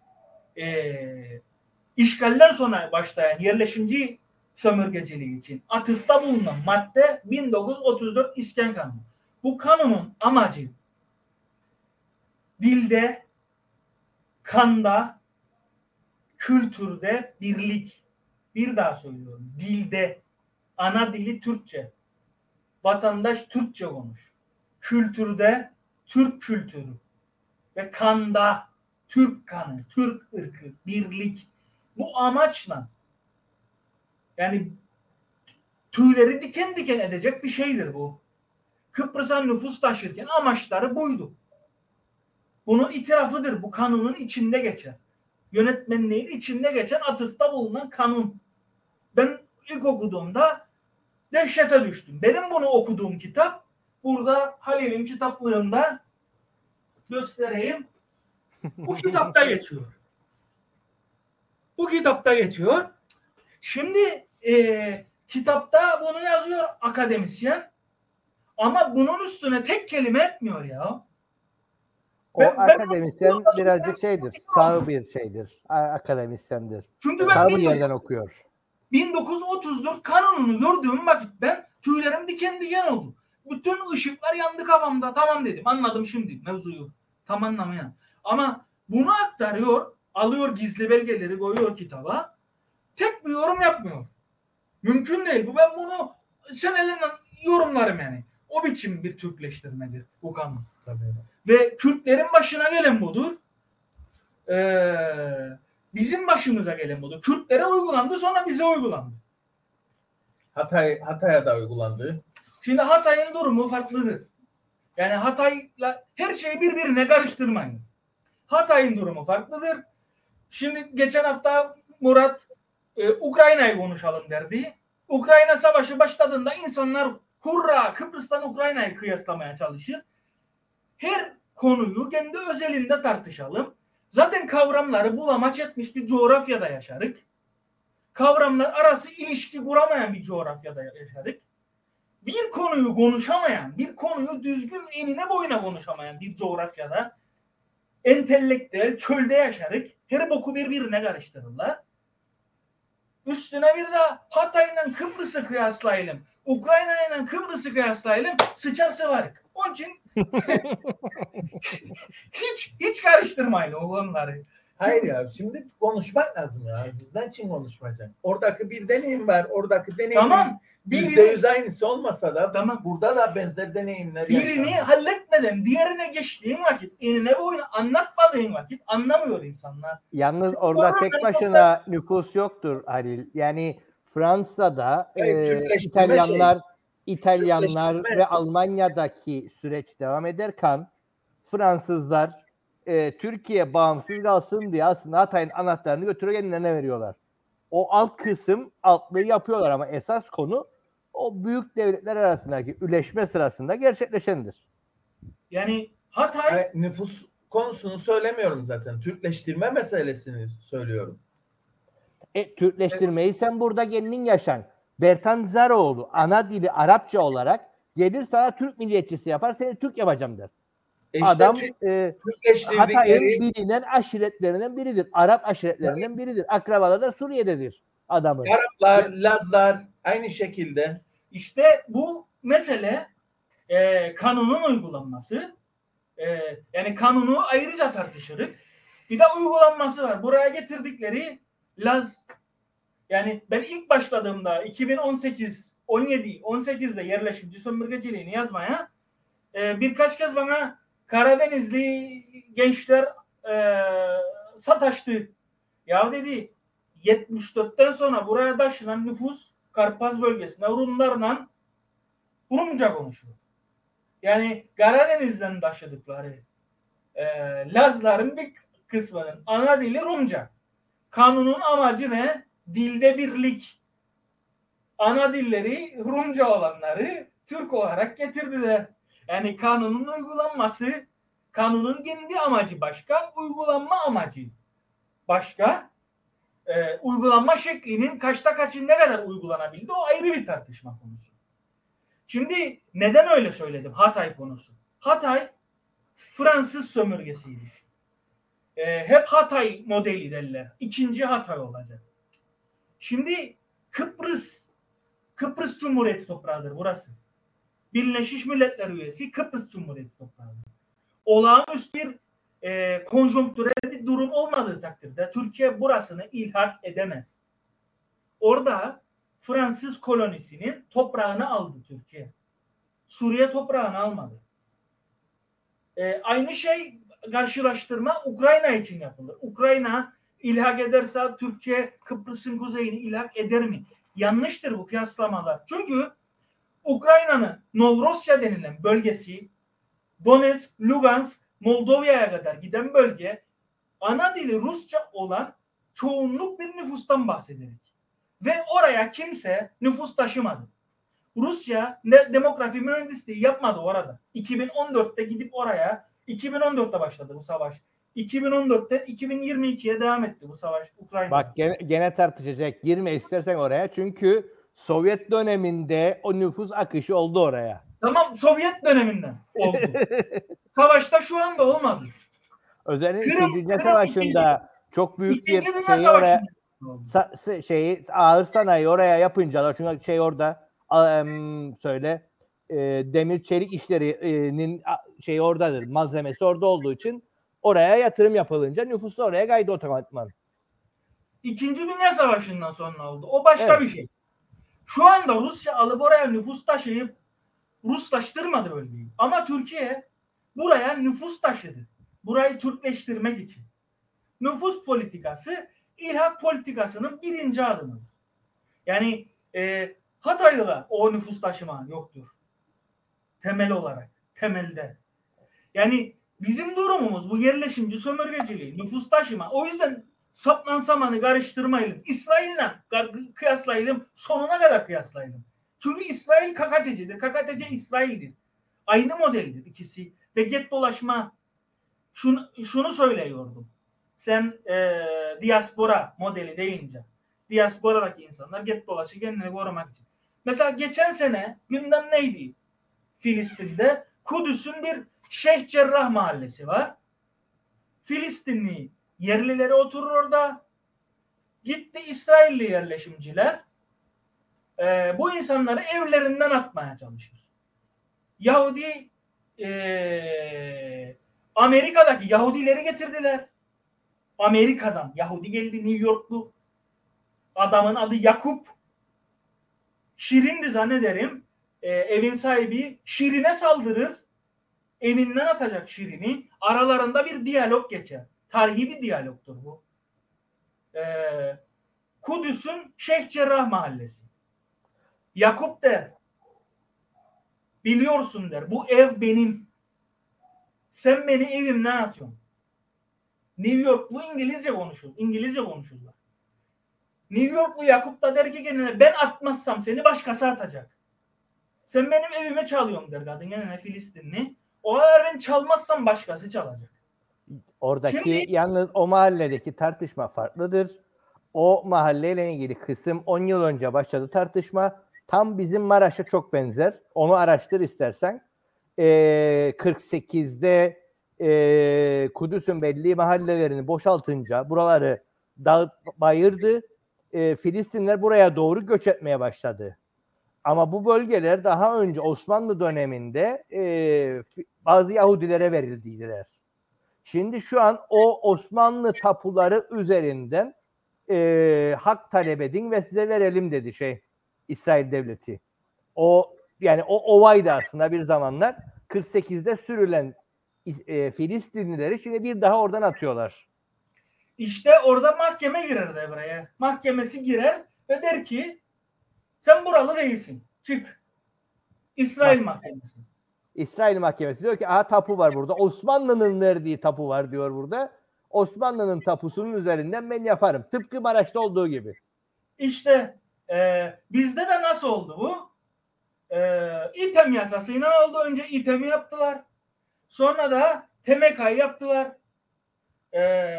eee işgalden sonra başlayan yerleşimci sömürgeciliği için atıfta bulunan madde 1934 İskan Kanunu. Bu kanunun amacı dilde, kanda, kültürde birlik. Bir daha söylüyorum. Dilde, ana dili Türkçe. Vatandaş Türkçe konuş. Kültürde Türk kültürü ve kanda Türk kanı, Türk ırkı, birlik. Bu amaçla yani tüyleri diken diken edecek bir şeydir bu. Kıbrıs'a nüfus taşırken amaçları buydu. Bunun itirafıdır. Bu kanunun içinde geçen. Yönetmenliğin içinde geçen atıfta bulunan kanun. Ben ilk okuduğumda dehşete düştüm. Benim bunu okuduğum kitap burada Halil'in kitaplığında göstereyim. Bu kitapta geçiyor. Bu kitapta geçiyor. Şimdi e, kitapta bunu yazıyor akademisyen. Ama bunun üstüne tek kelime etmiyor ya. O Ben- ben- akademisyen birazcık şeydir. Sağ bir şeydir. Akademisyendir. Çünkü ben Sağ bir yerden okuyor. 1934 kanununu gördüğüm vakit ben tüylerim diken diken oldu. Bütün ışıklar yandı kafamda. Tamam dedim. Anladım şimdi mevzuyu. Tam anlamayan. Ama bunu aktarıyor. Alıyor gizli belgeleri koyuyor kitaba. Tek bir yorum yapmıyor. Mümkün değil. Bu ben bunu senelerle yorumlarım yani. O biçim bir Türkleştirmedir bu kanun. Ve Kürtlerin başına gelen budur. Ee, bizim başımıza gelen budur. Kürtlere uygulandı sonra bize uygulandı. Hatay Hatay'a da uygulandı. Şimdi Hatay'ın durumu farklıdır. Yani Hatay'la her şeyi birbirine karıştırmayın. Hatay'ın durumu farklıdır. Şimdi geçen hafta Murat e, Ukrayna'yı konuşalım derdi. Ukrayna savaşı başladığında insanlar hurra Kıbrıs'tan Ukrayna'yı kıyaslamaya çalışır. Her konuyu kendi özelinde tartışalım. Zaten kavramları bulamaç etmiş bir coğrafyada yaşarık. Kavramlar arası ilişki kuramayan bir coğrafyada yaşarık bir konuyu konuşamayan, bir konuyu düzgün enine boyuna konuşamayan bir coğrafyada entelektüel çölde yaşarık. Her boku birbirine karıştırırlar. Üstüne bir de Hatay'la Kıbrıs'ı kıyaslayalım. Ukrayna'yla Kıbrıs'ı kıyaslayalım. Sıçar sıvarık. Onun için hiç hiç karıştırmayın o konuları. Hayır ya şimdi konuşmak lazım ya. Siz ne için konuşmayacak? Oradaki bir deneyim var. Oradaki deneyim Tamam. Yüzde yüz aynısı olmasa da Tamam. burada da benzer deneyimler birini yaşanıyor. halletmeden diğerine geçtiğin vakit, enine boyuna anlatmadığın vakit anlamıyor insanlar. Yalnız orada Sonra tek başına nüfus yoktur Halil. Yani Fransa'da Evet, e, İtalyanlar İtalyanlar Türkleştirme. ve Almanya'daki süreç devam ederken Fransızlar e, Türkiye bağımsız kalsın diye aslında Hatay'ın anahtarını götürüp kendilerine veriyorlar. O alt kısım altlığı yapıyorlar ama esas konu o büyük devletler arasındaki üleşme sırasında gerçekleşendir. Yani Hatay Hayır, nüfus konusunu söylemiyorum zaten. Türkleştirme meselesini söylüyorum. E, Türkleştirmeyi sen burada kendin yaşan. Bertan Zaroğlu ana dili Arapça olarak gelir sana Türk milliyetçisi yapar seni Türk yapacağım der. E işte Adam Türk- e, Hatay'ın bilinen aşiretlerinden biridir. Arap aşiretlerinden biridir. Akrabaları da Suriye'dedir adamın. Araplar, Lazlar aynı şekilde. İşte bu mesele e, kanunun uygulanması. E, yani kanunu ayrıca tartışırız. Bir de uygulanması var. Buraya getirdikleri Laz yani ben ilk başladığımda 2018 17 18'de yerleşimci sömürgeciliğini yazmaya e, birkaç kez bana Karadenizli gençler e, sataştı. Ya dedi 74'ten sonra buraya taşınan nüfus Karpaz bölgesinde Rumlarla Rumca konuşuyor. Yani Karadeniz'den taşıdıkları e, Lazların bir kısmının ana dili Rumca. Kanunun amacı ne? Dilde birlik. Ana dilleri Rumca olanları Türk olarak getirdiler. Yani kanunun uygulanması, kanunun kendi amacı başka, uygulanma amacı başka. Ee, uygulanma şeklinin kaçta kaçın ne kadar uygulanabildi o ayrı bir tartışma konusu. Şimdi neden öyle söyledim Hatay konusu? Hatay Fransız sömürgesiydi. Ee, hep Hatay modeli derler. İkinci Hatay olacak. Şimdi Kıbrıs Kıbrıs Cumhuriyeti toprağıdır burası. Birleşmiş Milletler üyesi Kıbrıs Cumhuriyeti toprağıdır. Olağanüstü bir e, konjonktürel bir durum olmadığı takdirde Türkiye burasını ilhak edemez. Orada Fransız kolonisinin toprağını aldı Türkiye. Suriye toprağını almadı. E, aynı şey karşılaştırma Ukrayna için yapılır. Ukrayna ilhak ederse Türkiye Kıbrıs'ın kuzeyini ilhak eder mi? Yanlıştır bu kıyaslamalar. Çünkü Ukrayna'nın Novrosya denilen bölgesi Donetsk, Lugansk, Moldova'ya kadar giden bölge ana dili Rusça olan çoğunluk bir nüfustan bahsederek. Ve oraya kimse nüfus taşımadı. Rusya ne demografi mühendisliği yapmadı orada. 2014'te gidip oraya 2014'te başladı bu savaş. 2014'te 2022'ye devam etti bu savaş Ukrayna. Bak gene, gene tartışacak. Girme istersen oraya. Çünkü Sovyet döneminde o nüfus akışı oldu oraya. Tamam Sovyet döneminden oldu. Savaşta şu anda olmadı. Özellikle Kırım- Dünya Kırım Savaşı'nda çok büyük bir şeyi oraya sa- şeyi ağır sanayi oraya yapınca da çünkü şey orada em, söyle e, demir çelik işlerinin şey oradadır malzemesi orada olduğu için oraya yatırım yapılınca nüfus oraya kaydı otomatikman. İkinci Dünya Savaşı'ndan sonra oldu. O başka Evet. bir şey. Şu anda Rusya alıp oraya nüfus taşıyıp Ruslaştırmadı bölgeyi. Ama Türkiye buraya nüfus taşıdı. Burayı Türkleştirmek için. Nüfus politikası ilhak politikasının birinci adımıdır. Yani e, Hatay'da da o nüfus taşıma yoktur. Temel olarak. Temelde. Yani bizim durumumuz bu yerleşimci sömürgeciliği, nüfus taşıma. O yüzden saplan samanı karıştırmayalım. İsrail'le kıyaslayalım. Sonuna kadar kıyaslayalım. Çünkü İsrail KKTC'dir. KKTC İsrail'dir. Aynı modeldir ikisi. Ve get dolaşma şunu, şunu söylüyordum. Sen e, diaspora modeli deyince diasporadaki insanlar get dolaşı kendini korumak için. Mesela geçen sene gündem neydi? Filistin'de Kudüs'ün bir Şeyh Cerrah mahallesi var. Filistinli yerlileri oturur orada. Gitti İsrailli yerleşimciler e, bu insanları evlerinden atmaya çalışır. Yahudi eee, Amerika'daki Yahudileri getirdiler. Amerika'dan Yahudi geldi New Yorklu. Adamın adı Yakup. Şirin'di zannederim. Ee, evin sahibi Şirin'e saldırır. Evinden atacak Şirin'i. Aralarında bir diyalog geçer. Tarihi bir diyalogtur bu. Ee, Kudüs'ün Şeyh Cerrah mahallesi. Yakup der. Biliyorsun der. Bu ev benim. Sen beni evimden atıyorsun. New Yorklu İngilizce konuşur. İngilizce konuşurlar. New Yorklu Yakup da der ki kendine ben atmazsam seni başkası atacak. Sen benim evime çalıyorsun der kadın kendine Filistinli. O eğer ben çalmazsam başkası çalacak. Oradaki Şimdi- yalnız o mahalledeki tartışma farklıdır. O mahalleyle ilgili kısım 10 yıl önce başladı tartışma. Tam bizim Maraş'a çok benzer. Onu araştır istersen. Ee, 48'de ee, Kudüs'ün belli mahallelerini boşaltınca buraları dağıt bayırdı. Ee, Filistinler buraya doğru göç etmeye başladı. Ama bu bölgeler daha önce Osmanlı döneminde fi- bazı Yahudilere verildiydiler. Şimdi şu an o Osmanlı tapuları üzerinden e, hak talep edin ve size verelim dedi şey İsrail devleti. O yani o ovaydı aslında bir zamanlar 48'de sürülen e, Filistinlileri şimdi bir daha oradan atıyorlar. İşte orada mahkeme girer devreye. Mahkemesi girer ve der ki sen buralı değilsin. Çık. İsrail Bak- mahkemesi. İsrail mahkemesi diyor ki aha tapu var burada. Osmanlı'nın verdiği tapu var diyor burada. Osmanlı'nın tapusunun üzerinden ben yaparım. Tıpkı Maraş'ta olduğu gibi. İşte e, bizde de nasıl oldu bu? E, İTEM yasasıyla oldu. Önce İTEM'i yaptılar. Sonra da TEMEKA'yı yaptılar. E,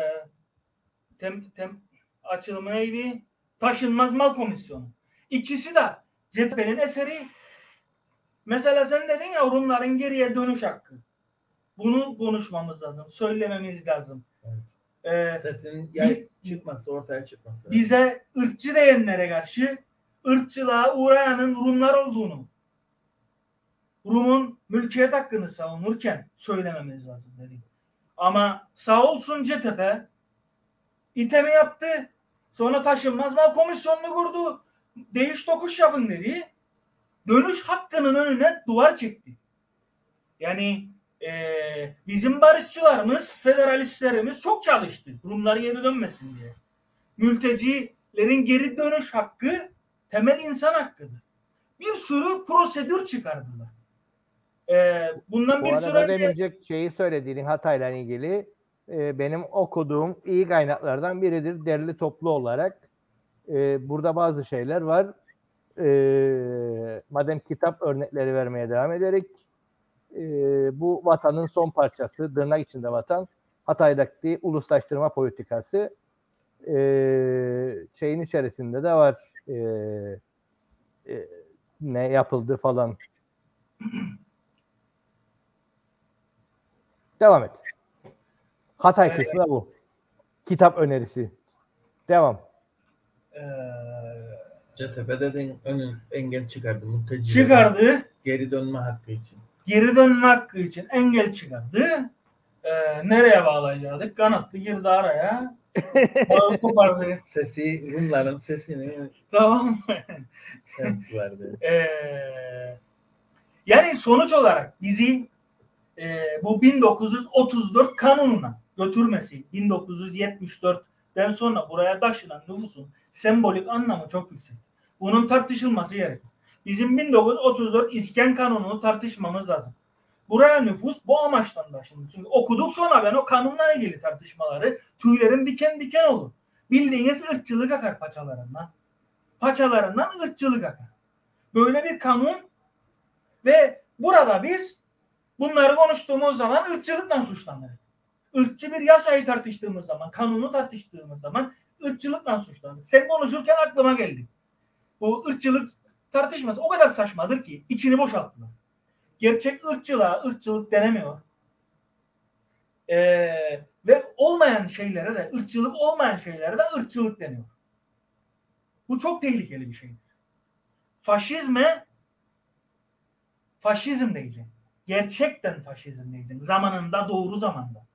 tem, tem, açılımı neydi? Taşınmaz Mal Komisyonu. İkisi de CHP'nin eseri. Mesela sen dedin ya Rumların geriye dönüş hakkı. Bunu konuşmamız lazım. Söylememiz lazım. E, Sesin yay çıkması, ortaya çıkması. bize ırkçı diyenlere karşı ırkçılığa uğrayanın Rumlar olduğunu Rum'un mülkiyet hakkını savunurken söylememiz lazım dedik. Ama sağ olsun CTP itemi yaptı. Sonra taşınmaz mal komisyonunu kurdu. Değiş tokuş yapın dedi. Dönüş hakkının önüne duvar çekti. Yani eee, bizim barışçılarımız, federalistlerimiz çok çalıştı. Rumlar geri dönmesin diye. Mültecilerin geri dönüş hakkı temel insan hakkıdır. Bir sürü prosedür çıkardılar. Eee, bundan Bu bir süre arada önce demince şeyi söylediğin Hatay'la ilgili e, benim okuduğum iyi kaynaklardan biridir derli toplu olarak. E, burada bazı şeyler var. E, madem kitap örnekleri vermeye devam ederek e, bu vatanın son parçası, tırnak içinde vatan, Hatay'daki uluslaştırma politikası e, şeyin içerisinde de var. E, e, ne yapıldı falan. Devam et. Hatay Evet. kısmı bu. Kitap önerisi. Devam. eee, CTP dedin önün engel çıkardı. Mülteci çıkardı. Geri dönme hakkı için. Geri dönme hakkı için engel çıkardı. Ee, nereye bağlayacaktık? Kanatlı girdi araya. Bağı kopardı. Sesi, Rumların sesini Tamam mı? yaptılardı. Ee, yani sonuç olarak bizi e, bu 1934 kanununa götürmesi 1974'ten sonra buraya taşınan nüfusun sembolik anlamı çok yüksek. Bunun tartışılması gerekir. Bizim 1934 İskan Kanunu'nu tartışmamız lazım. Buraya nüfus bu amaçtan taşındı. Çünkü okuduk sonra ben o kanunla ilgili tartışmaları tüylerim diken diken olur. Bildiğiniz ırkçılık akar paçalarından. Paçalarından ırkçılık akar. Böyle bir kanun ve burada biz bunları konuştuğumuz zaman ırkçılıkla suçlanırız. Irkçı bir yasayı tartıştığımız zaman, kanunu tartıştığımız zaman ırkçılıkla suçlanırız. Sen konuşurken aklıma geldi. Bu ırkçılık tartışması o kadar saçmadır ki içini boşalttılar. Gerçek ırkçılığa ırkçılık denemiyor. Ee, ve olmayan şeylere de ırkçılık olmayan şeylere de ırkçılık deniyor. Bu çok tehlikeli bir şeydir. Faşizme faşizm diyeceğim. gerçekten faşizm diyeceksin. Zamanında doğru zamanda.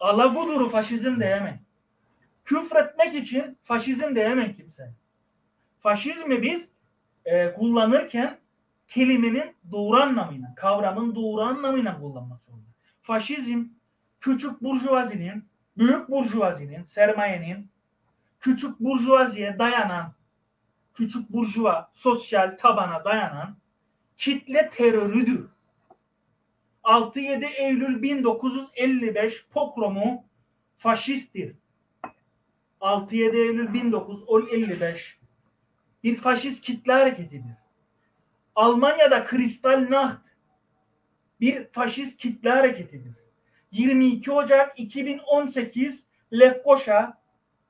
Alaguduru faşizm diyemem. Küfretmek için faşizm diyemem kimse. Faşizmi biz e, kullanırken kelimenin doğru anlamıyla, kavramın doğru anlamıyla kullanmak zorunda. Faşizm küçük burjuvazinin, büyük burjuvazinin, sermayenin küçük burjuvaziye dayanan, küçük burjuva sosyal tabana dayanan kitle terörüdür. 6-7 Eylül 1955 pogromu faşisttir. 6-7 Eylül 1955 bir faşist kitle hareketidir. Almanya'da Kristallnacht bir faşist kitle hareketidir. 22 Ocak 2018 Lefkoşa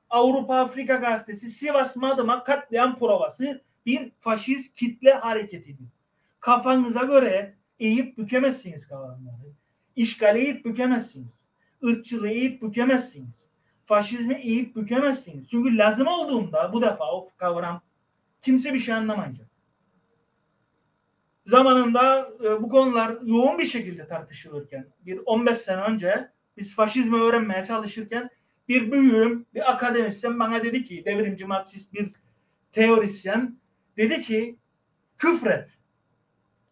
Avrupa Afrika Gazetesi Sivas Madımak katliam provası bir faşist kitle hareketidir. Kafanıza göre eğip bükemezsiniz kavramları. İşgali eğip bükemezsiniz. Irkçılığı eğip bükemezsiniz. Faşizmi eğip bükemezsiniz. Çünkü lazım olduğunda bu defa o kavram kimse bir şey anlamayacak. Zamanında e, bu konular yoğun bir şekilde tartışılırken bir 15 sene önce biz faşizmi öğrenmeye çalışırken bir büyüğüm, bir akademisyen bana dedi ki devrimci Marksist bir teorisyen dedi ki küfret.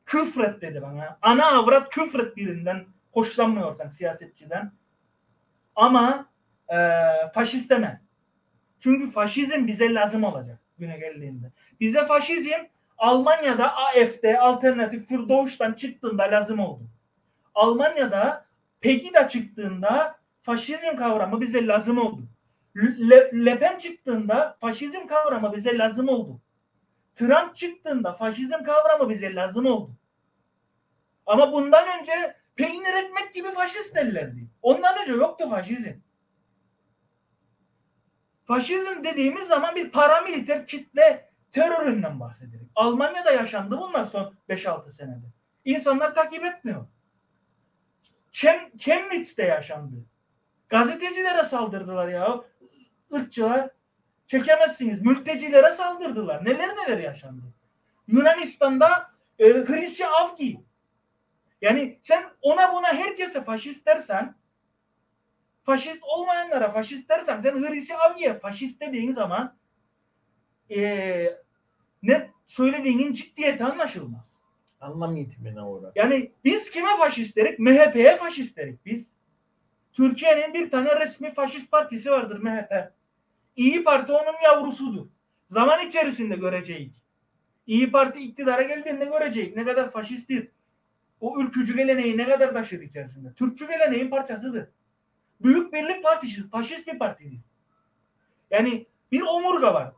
Küfret dedi bana. Ana avrat küfret birinden hoşlanmıyorsan siyasetçiden. Ama e, faşist deme. Çünkü faşizm bize lazım olacak güne geldiğinde. Bize faşizm Almanya'da AFD alternatif für Deutschland çıktığında lazım oldu. Almanya'da Pegida çıktığında faşizm kavramı bize lazım oldu. Le, Le Pen çıktığında faşizm kavramı bize lazım oldu. Trump çıktığında faşizm kavramı bize lazım oldu. Ama bundan önce peynir ekmek gibi faşist derlerdi. Ondan önce yoktu faşizm. Faşizm dediğimiz zaman bir paramiliter kitle teröründen bahsediyoruz. Almanya'da yaşandı bunlar son 5-6 senede. İnsanlar takip etmiyor. Kem, Chemnitz'te yaşandı. Gazetecilere saldırdılar ya. Irkçılar. Çekemezsiniz. Mültecilere saldırdılar. Neler neler yaşandı. Yunanistan'da e, Hristi Avgi. Yani sen ona buna herkese faşist dersen faşist olmayanlara faşist dersen sen Hristi Avgi'ye faşist dediğin zaman e, ne söylediğinin ciddiyeti anlaşılmaz. Anlam yitimine uğrar. Yani biz kime faşist derik? MHP'ye faşist derik biz. Türkiye'nin bir tane resmi faşist partisi vardır MHP. İyi Parti onun yavrusudur. Zaman içerisinde göreceğiz. İyi Parti iktidara geldiğinde göreceğiz ne kadar faşisttir. O ülkücü geleneği ne kadar taşır içerisinde. Türkçü geleneğin parçasıdır. Büyük Birlik Partisi faşist bir partidir. Yani bir omurga var.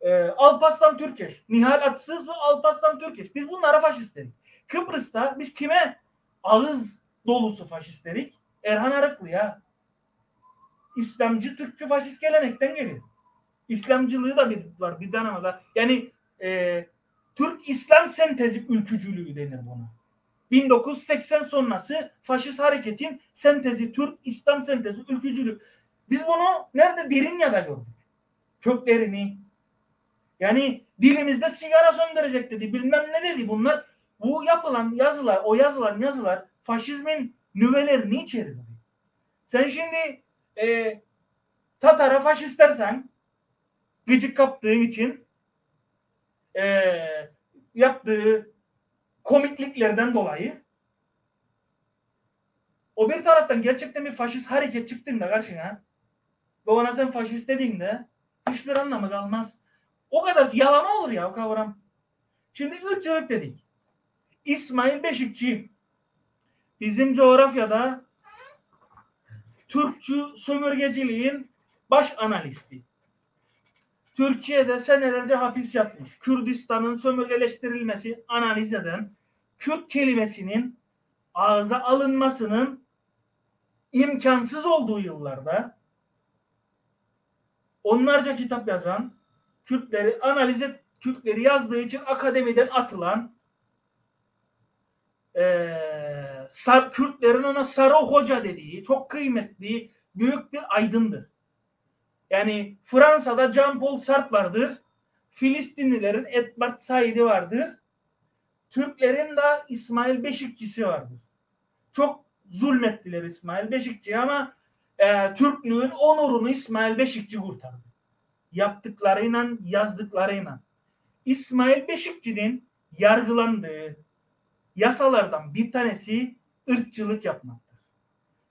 Ee, Alparslan Türkeş, Nihal Atsız ve Alparslan Türkeş. Biz bunlara faşist dedik. Kıbrıs'ta biz kime ağız dolusu faşist dedik? Erhan Arıklı'ya. İslamcı, Türkçü, faşist gelenekten gelir. İslamcılığı da var bir var. Yani e, Türk İslam sentezi ülkücülüğü denir buna. 1980 sonrası faşist hareketin sentezi, Türk İslam sentezi, ülkücülük. Biz bunu nerede? Derinya'da gördük. Köklerini. Yani dilimizde sigara söndürecek dedi. Bilmem ne dedi bunlar. Bu yapılan yazılar, o yazılan yazılar faşizmin nüvelerini içeriyor. Sen şimdi e, Tatar'a faşist dersen gıcık kaptığın için e, yaptığı komikliklerden dolayı o bir taraftan gerçekten bir faşist hareket çıktığında karşına ve ona sen faşist dediğinde hiçbir anlamı kalmaz. O kadar yalan olur ya o kavram. Şimdi ırkçılık dedik. İsmail Beşikçi bizim coğrafyada Türkçü sömürgeciliğin baş analisti. Türkiye'de senelerce hapis yatmış. Kürdistan'ın sömürgeleştirilmesi analiz eden Kürt kelimesinin ağza alınmasının imkansız olduğu yıllarda onlarca kitap yazan, Kürtleri analiz et, Kürtleri yazdığı için akademiden atılan ee, Sar, Kürtlerin ona Sarı Hoca dediği çok kıymetli büyük bir aydındır. Yani Fransa'da Jean-Paul Sartre vardır. Filistinlilerin Edward Said'i vardır. Türklerin de İsmail Beşikçisi vardır. çok zulmettiler İsmail Beşikçi'ye ama e, Türklüğün onurunu İsmail Beşikçi kurtardı. Yaptıklarıyla, yazdıklarıyla. İsmail Beşikçi'nin yargılandığı yasalardan bir tanesi ırkçılık yapmaktır.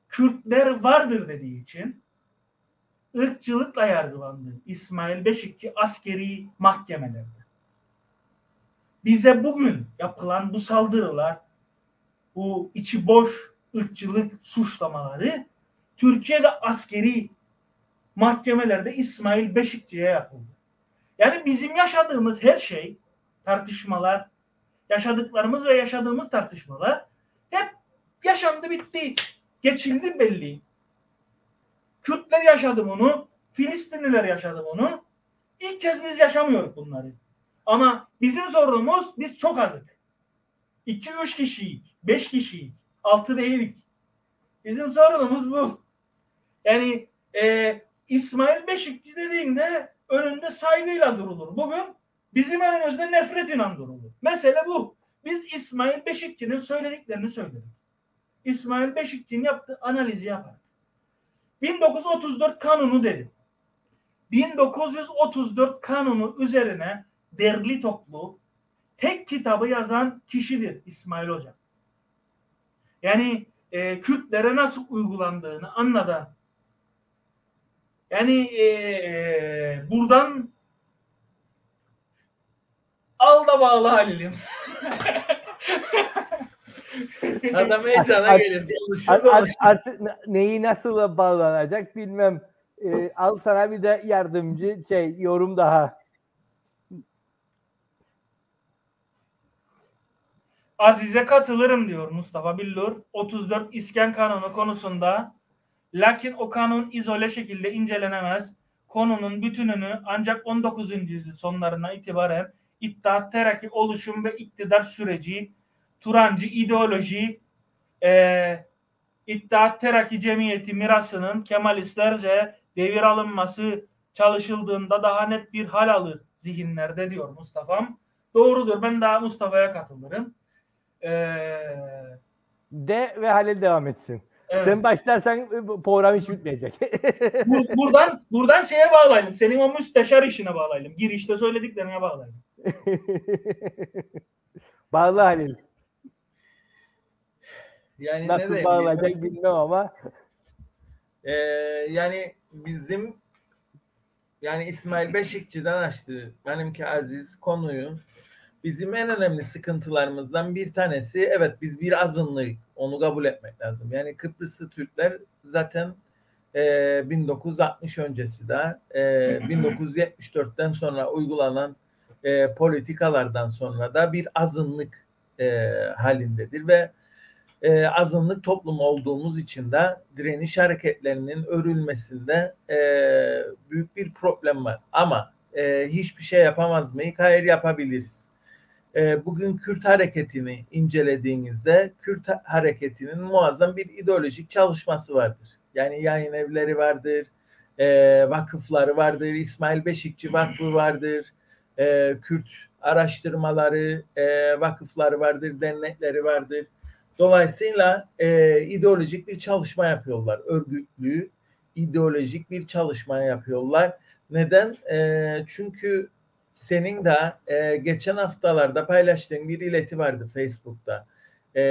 Kürtler vardır dediği için ırkçılıkla yargılandı İsmail Beşikçi askeri mahkemelerde. Bize bugün yapılan bu saldırılar, bu içi boş ırkçılık suçlamaları Türkiye'de askeri mahkemelerde İsmail Beşikçi'ye yapıldı. Yani bizim yaşadığımız her şey, tartışmalar, yaşadıklarımız ve yaşadığımız tartışmalar hep yaşandı bitti. Geçildi belli. Kürtler yaşadı bunu, Filistinliler yaşadı bunu. İlk kez biz yaşamıyoruz bunları. Ama bizim sorunumuz biz çok azık. 2-3 kişiyik, 5 kişiyik, 6 değilik. Bizim sorunumuz bu. Yani e, İsmail Beşikçi dediğinde önünde saygıyla durulur. Bugün bizim önümüzde nefretle durulur. Mesele bu. Biz İsmail Beşikçi'nin söylediklerini söyledik. İsmail Beşikçi'nin yaptığı analizi yaparak. 1934 kanunu dedi. 1934 kanunu üzerine derli toplu tek kitabı yazan kişidir İsmail Hoca. Yani e, Kürtlere nasıl uygulandığını anladan yani e, e, buradan al da bağlı Halil'im. Adam heyecana Art- gelir. Art- art- neyi nasıl bağlanacak bilmem. Ee, al sana bir de yardımcı şey yorum daha. Azize katılırım diyor Mustafa Billur. 34 İskan Kanunu konusunda lakin o kanun izole şekilde incelenemez. Konunun bütününü ancak 19. yüzyıl sonlarına itibaren İttihat Terakki oluşum ve iktidar süreci, Turancı ideoloji, e, İttihat Terakki Cemiyeti mirasının Kemalistlerce devir alınması çalışıldığında daha net bir hal alır zihinlerde diyor Mustafa'm. Doğrudur. Ben daha Mustafa'ya katılırım. Ee, De ve Halil devam etsin. evet. Sen başlarsan program hiç bitmeyecek. Bur- buradan buradan şeye bağlayalım. Senin o müsteşar işine bağlayalım. Girişte söylediklerine bağlayalım. Bağlı Halil. Yani ne Nasıl diyeyim, bağlayacak bilmem ama. Ee, yani bizim yani İsmail Beşikçi'den açtı benimki Aziz konuyu. Bizim en önemli sıkıntılarımızdan bir tanesi evet biz bir azınlık onu kabul etmek lazım. Yani Kıbrıslı Türkler zaten e, 1960 öncesi de e, 1974'ten sonra uygulanan e, politikalardan sonra da bir azınlık e, halindedir ve e, azınlık toplum olduğumuz için de direniş hareketlerinin örülmesinde e, büyük bir problem var. Ama e, hiçbir şey yapamaz mıyız? Hayır yapabiliriz. E, bugün Kürt hareketini incelediğinizde Kürt hareketinin muazzam bir ideolojik çalışması vardır. Yani yayın evleri vardır, e, vakıfları vardır, İsmail Beşikçi Vakfı vardır, e, Kürt araştırmaları, e, vakıfları vardır, dernekleri vardır. Dolayısıyla e, ideolojik bir çalışma yapıyorlar. Örgütlü, ideolojik bir çalışma yapıyorlar. Neden? E, çünkü senin de e, geçen haftalarda paylaştığın bir ileti vardı Facebook'ta. E,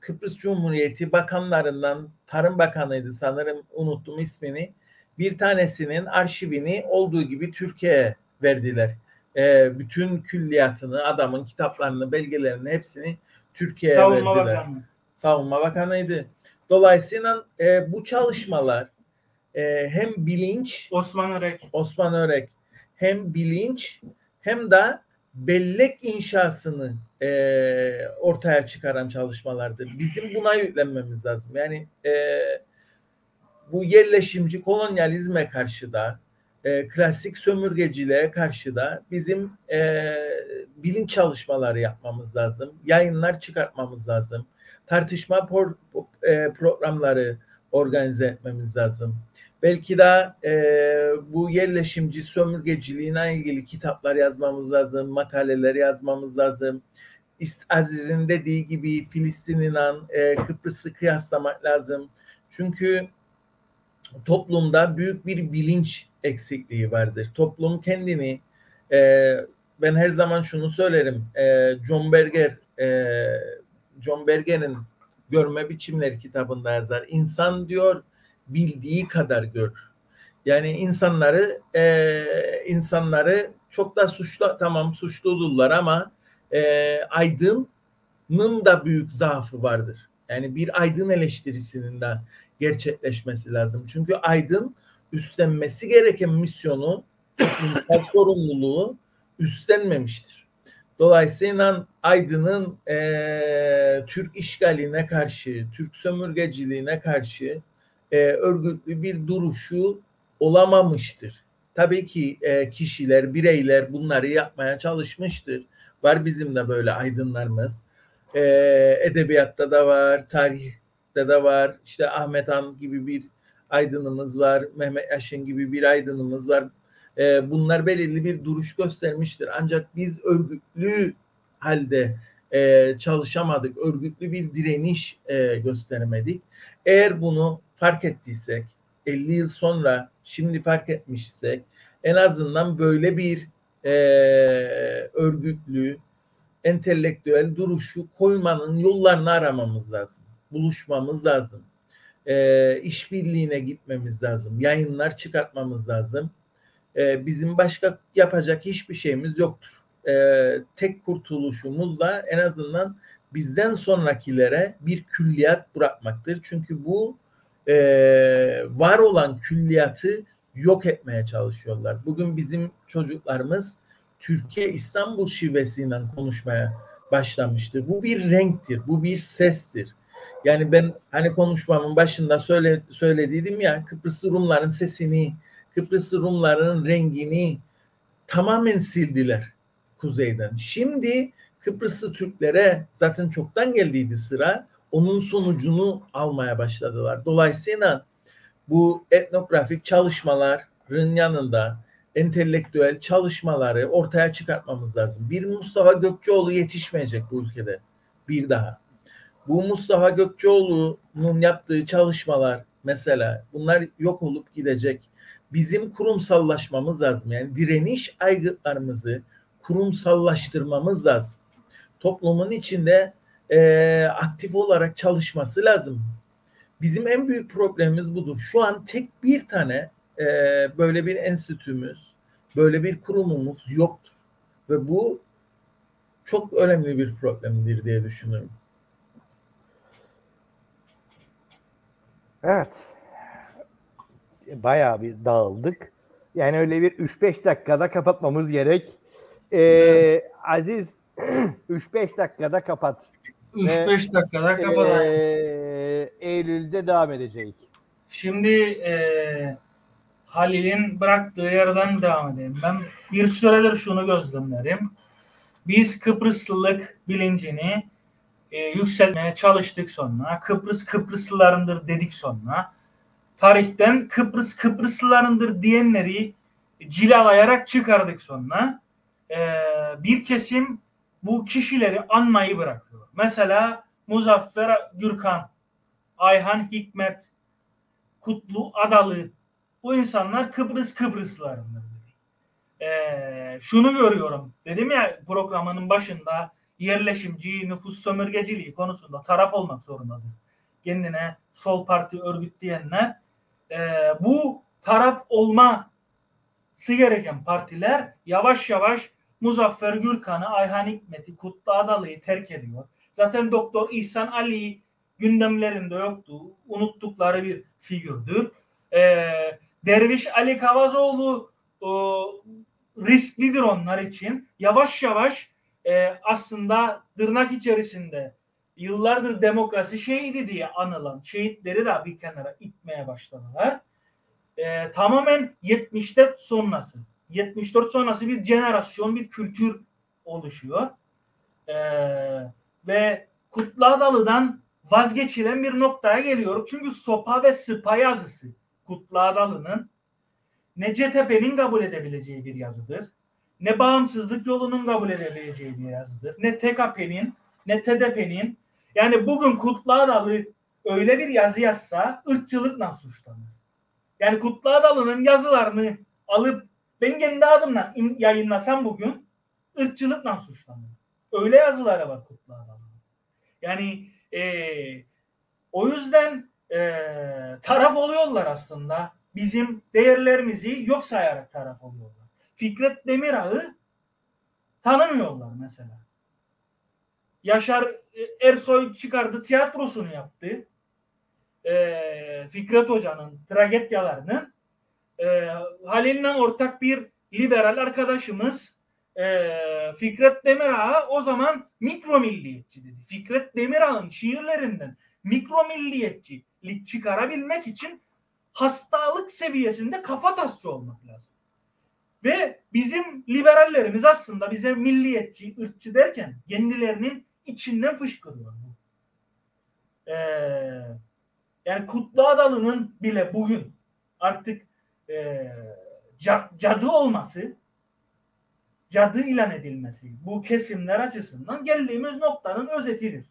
Kıbrıs Cumhuriyeti bakanlarından, Tarım Bakanıydı sanırım unuttum ismini. Bir tanesinin arşivini olduğu gibi Türkiye'ye verdiler. E, bütün külliyatını, adamın kitaplarını, belgelerini hepsini Türkiye'ye Savunma verdiler. Bakanlığı. Savunma Bakanıydı. Dolayısıyla e, bu çalışmalar e, hem bilinç Osman Örek. Osman Örek hem bilinç hem de bellek inşasını e, ortaya çıkaran çalışmalardır. Bizim buna yüklenmemiz lazım. Yani e, bu yerleşimci kolonyalizme karşı da e, klasik sömürgeciliğe karşı da bizim e, bilinç çalışmaları yapmamız lazım. Yayınlar çıkartmamız lazım. Tartışma por- e, programları organize etmemiz lazım. Belki de e, bu yerleşimci sömürgeciliğine ilgili kitaplar yazmamız lazım, makaleler yazmamız lazım. Aziz'in dediği gibi Filistin'le e, Kıbrıs'ı kıyaslamak lazım. Çünkü toplumda büyük bir bilinç eksikliği vardır. Toplum kendini e, ben her zaman şunu söylerim. E, John Berger e, John Berger'in Görme Biçimleri kitabında yazar. İnsan diyor bildiği kadar görür. Yani insanları e, insanları çok da suçlu tamam suçludurlar ama e, aydının da büyük zaafı vardır. Yani bir aydın eleştirisinin de gerçekleşmesi lazım. Çünkü aydın üstlenmesi gereken misyonu, toplumsal sorumluluğu üstlenmemiştir. Dolayısıyla Aydın'ın e, Türk işgaline karşı, Türk sömürgeciliğine karşı e, örgütlü bir duruşu olamamıştır. Tabii ki e, kişiler, bireyler bunları yapmaya çalışmıştır. Var bizim de böyle aydınlarımız. E, edebiyatta da var, tarihte de var. İşte Ahmet Han gibi bir aydınımız var, Mehmet Yaşın gibi bir aydınımız var. E, bunlar belirli bir duruş göstermiştir. Ancak biz örgütlü halde e, çalışamadık, örgütlü bir direniş e, gösteremedik. Eğer bunu fark ettiysek, 50 yıl sonra şimdi fark etmişsek en azından böyle bir e, örgütlü, entelektüel duruşu koymanın yollarını aramamız lazım. Buluşmamız lazım. E, işbirliğine gitmemiz lazım. Yayınlar çıkartmamız lazım. E, bizim başka yapacak hiçbir şeyimiz yoktur. E, tek kurtuluşumuz da en azından bizden sonrakilere bir külliyat bırakmaktır. Çünkü bu e, var olan külliyatı yok etmeye çalışıyorlar. Bugün bizim çocuklarımız Türkiye İstanbul şivesiyle konuşmaya başlamıştır. Bu bir renktir, bu bir sestir. Yani ben hani konuşmamın başında söyle, söylediydim ya Kıbrıs Rumların sesini, Kıbrıs Rumların rengini tamamen sildiler kuzeyden. Şimdi Kıbrıslı Türklere zaten çoktan geldiydi sıra. Onun sonucunu almaya başladılar. Dolayısıyla bu etnografik çalışmaların yanında entelektüel çalışmaları ortaya çıkartmamız lazım. Bir Mustafa Gökçeoğlu yetişmeyecek bu ülkede bir daha. Bu Mustafa Gökçeoğlu'nun yaptığı çalışmalar mesela bunlar yok olup gidecek. Bizim kurumsallaşmamız lazım. Yani direniş aygıtlarımızı kurumsallaştırmamız lazım. Toplumun içinde e, aktif olarak çalışması lazım. Bizim en büyük problemimiz budur. Şu an tek bir tane e, böyle bir enstitümüz, böyle bir kurumumuz yoktur. Ve bu çok önemli bir problemdir diye düşünüyorum. Evet. Bayağı bir dağıldık. Yani öyle bir 3-5 dakikada kapatmamız gerek. Ee, Aziz 3-5 dakikada kapat. 3-5 dakikada. Ee, Eylül'de devam edecek. Şimdi e, Halil'in bıraktığı yerden devam edeyim. Ben bir süredir şunu gözlemlerim. Biz Kıbrıslılık bilincini e, yükseltmeye çalıştık sonra. Kıbrıs Kıbrıslılarındır dedik sonra. Tarihten Kıbrıs Kıbrıslılarındır diyenleri cilalayarak çıkardık sonra. E, bir kesim bu kişileri anmayı bırakıyor. Mesela Muzaffer Gürkan, Ayhan Hikmet, Kutlu Adalı bu insanlar Kıbrıs Kıbrıslılarındır. Ee, şunu görüyorum. Dedim ya programının başında yerleşimci, nüfus sömürgeciliği konusunda taraf olmak zorundadır. Kendine sol parti örgütleyenler e, bu taraf olması gereken partiler yavaş yavaş Muzaffer Gürkan'ı, Ayhan Hikmet'i, Kutlu Adalı'yı terk ediyor. Zaten Doktor İhsan Ali gündemlerinde yoktu. Unuttukları bir figürdür. Ee, Derviş Ali Kavazoğlu e, risklidir onlar için. Yavaş yavaş e, aslında tırnak içerisinde yıllardır demokrasi şehidi diye anılan şehitleri de bir kenara itmeye başladılar. E, tamamen 70'te sonrası. 74 sonrası bir jenerasyon, bir kültür oluşuyor. E, ve Kutlu Adalı'dan vazgeçilen bir noktaya geliyor. Çünkü sopa ve sıpa yazısı Kutlu Adalı'nın ne CTP'nin kabul edebileceği bir yazıdır ne bağımsızlık yolunun kabul edilebileceği bir yazıdır. Ne TKP'nin ne TDP'nin yani bugün Kutlu Adalı öyle bir yazı yazsa ırkçılıkla suçlanır. Yani Kutlu Adalı'nın yazılarını alıp ben kendi adımla yayınlasam bugün ırkçılıkla suçlanır. Öyle yazıları var Kutlu Adalı'nın. Yani e, o yüzden e, taraf oluyorlar aslında. Bizim değerlerimizi yok sayarak taraf oluyorlar. Fikret Demirağ'ı tanımıyorlar mesela. Yaşar e, Ersoy çıkardı tiyatrosunu yaptı. E, Fikret Hoca'nın tragedyalarını e, Halil'le ortak bir liberal arkadaşımız e, Fikret Demirağ'a o zaman mikro milliyetçi dedi. Fikret Demirağ'ın şiirlerinden mikro milliyetçilik çıkarabilmek için hastalık seviyesinde kafa tasçı olmak lazım. Ve bizim liberallerimiz aslında bize milliyetçi, ırkçı derken kendilerinin içinden fışkırıyor. Ee, yani Kutlu Adalı'nın bile bugün artık e, cadı olması, cadı ilan edilmesi bu kesimler açısından geldiğimiz noktanın özetidir.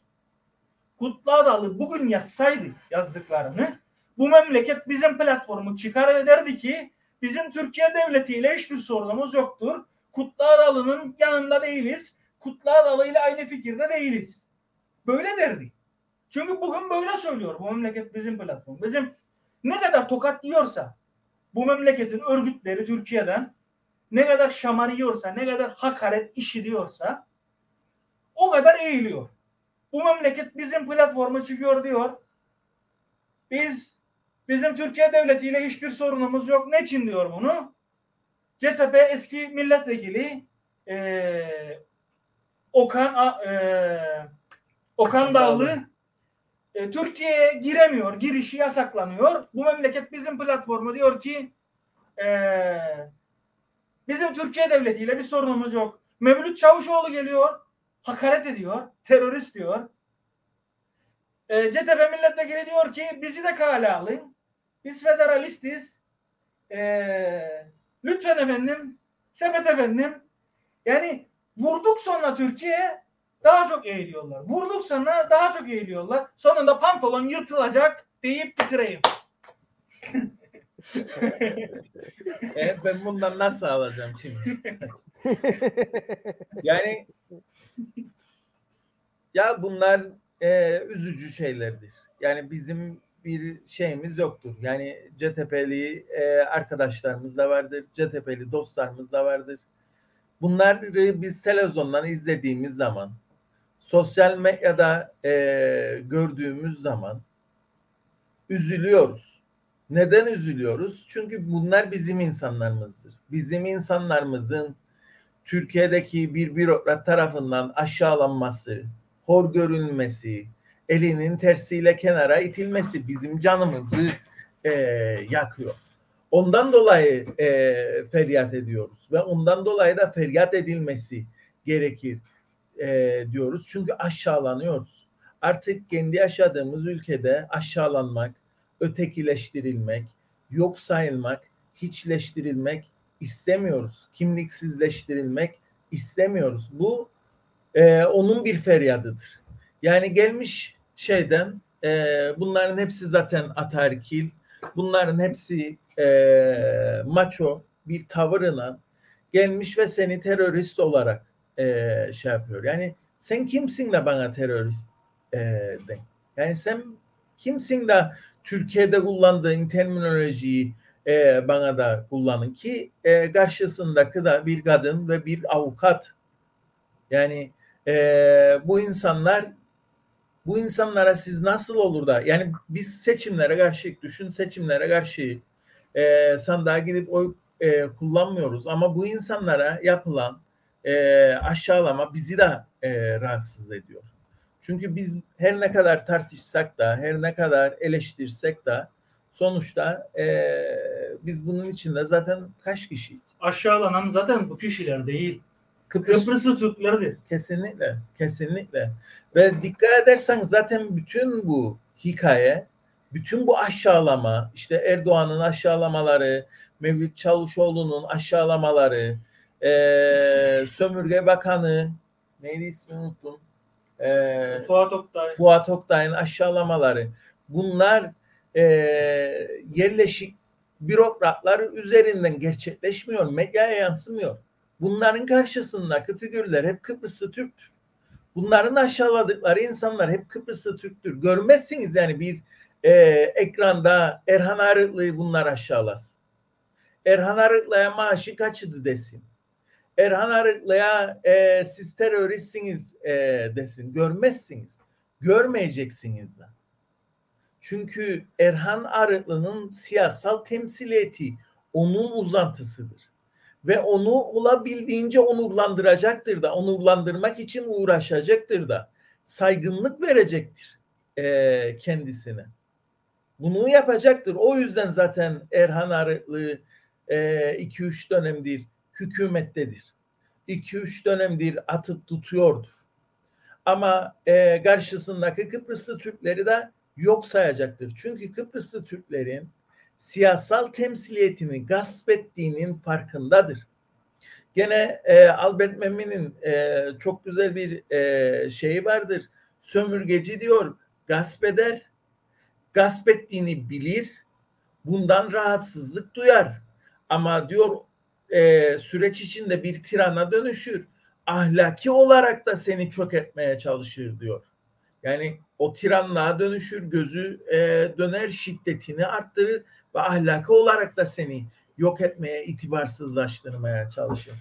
Kutlu Adalı bugün yazsaydı yazdıklarını bu memleket bizim platformu çıkar ederdi ki bizim Türkiye devletiyle hiçbir sorunumuz yoktur. Kutlu Adalı'nın yanında değiliz. Kutlu Adalı ile aynı fikirde değiliz. Böyle derdi. Çünkü bugün böyle söylüyor bu memleket bizim platform. Bizim ne kadar tokat yiyorsa bu memleketin örgütleri Türkiye'den ne kadar şamar yiyorsa, ne kadar hakaret işiriyorsa o kadar eğiliyor. Bu memleket bizim platforma çıkıyor diyor. Biz bizim Türkiye devletiyle hiçbir sorunumuz yok. Ne için diyor bunu? CTP eski milletvekili e, Okan e, Okan Dağlı e, Türkiye'ye giremiyor. Girişi yasaklanıyor. Bu memleket bizim platformu diyor ki e, bizim Türkiye devletiyle bir sorunumuz yok. Mevlüt Çavuşoğlu geliyor. Hakaret ediyor. Terörist diyor. E, CTP milletvekili diyor ki bizi de kale alın. Biz federalistiz. E, lütfen efendim. Sepet efendim. Yani vurduk sonra Türkiye daha çok eğiliyorlar. Vurduk sonra daha çok eğiliyorlar. Sonunda pantolon yırtılacak deyip bitireyim. e, ben bundan nasıl alacağım şimdi? yani ya bunlar e, üzücü şeylerdir. Yani bizim bir şeyimiz yoktur. Yani CTP'li e, arkadaşlarımız da vardır. CTP'li dostlarımız da vardır. Bunları biz televizyondan izlediğimiz zaman sosyal medyada e, gördüğümüz zaman üzülüyoruz. Neden üzülüyoruz? Çünkü bunlar bizim insanlarımızdır. Bizim insanlarımızın Türkiye'deki bir bürokrat tarafından aşağılanması, hor görülmesi, elinin tersiyle kenara itilmesi bizim canımızı e, yakıyor. Ondan dolayı e, feryat ediyoruz ve ondan dolayı da feryat edilmesi gerekir e, diyoruz. Çünkü aşağılanıyoruz. Artık kendi yaşadığımız ülkede aşağılanmak, ötekileştirilmek, yok sayılmak, hiçleştirilmek istemiyoruz. Kimliksizleştirilmek istemiyoruz. Bu e, onun bir feryadıdır. Yani gelmiş şeyden e, bunların hepsi zaten atarkil, bunların hepsi e, maço bir tavırına gelmiş ve seni terörist olarak e, şey yapıyor. Yani sen kimsin de bana terörist e, de. Yani sen kimsin de Türkiye'de kullandığın terminolojiyi e, bana da kullanın ki e, karşısındaki da bir kadın ve bir avukat. Yani e, bu insanlar bu insanlara siz nasıl olur da yani biz seçimlere karşı düşün seçimlere karşı e, sandığa gidip oy e, kullanmıyoruz ama bu insanlara yapılan e, aşağılama bizi de e, rahatsız ediyor. Çünkü biz her ne kadar tartışsak da, her ne kadar eleştirsek de sonuçta e, biz bunun içinde zaten kaç kişi? Aşağılanan zaten bu kişiler değil. Kıbrıs, Kıbrıslı Türklerdir. Kesinlikle, kesinlikle. Ve dikkat edersen zaten bütün bu hikaye, bütün bu aşağılama, işte Erdoğan'ın aşağılamaları, Mevlüt Çavuşoğlu'nun aşağılamaları, e, Sömürge Bakanı neydi ismini unuttum. E, Fuat Oktay. Fuat Oktay'ın aşağılamaları. Bunlar e, yerleşik bürokratlar üzerinden gerçekleşmiyor, medyaya yansımıyor. Bunların karşısındaki figürler hep Kıbrıslı Türktür. Bunların aşağıladıkları insanlar hep Kıbrıslı Türktür. Görmezsiniz yani bir e, ekranda Erhan Arıklı'yı bunlar aşağılasın. Erhan Arıklı'ya maaşı kaçıdı desin. Erhan Arıklı'ya e, siz teröristsiniz e, desin. Görmezsiniz. Görmeyeceksiniz de. Çünkü Erhan Arıklı'nın siyasal temsiliyeti onun uzantısıdır. Ve onu olabildiğince onurlandıracaktır da, onurlandırmak için uğraşacaktır da, saygınlık verecektir e, kendisine. Bunu yapacaktır. O yüzden zaten Erhan Arıklı 2-3 e, dönemdir hükümettedir. 2-3 dönemdir atıp tutuyordur. Ama e, karşısındaki Kıbrıslı Türkleri de yok sayacaktır. Çünkü Kıbrıslı Türklerin siyasal temsiliyetini gasp ettiğinin farkındadır. Gene e, Albert Memmi'nin e, çok güzel bir e, şeyi vardır. Sömürgeci diyor, gasp eder, gasp ettiğini bilir, bundan rahatsızlık duyar. Ama diyor e, süreç içinde bir tirana dönüşür. Ahlaki olarak da seni çok etmeye çalışır diyor. Yani o tiranlığa dönüşür, gözü e, döner, şiddetini arttırır ve ahlaki olarak da seni yok etmeye, itibarsızlaştırmaya çalışır.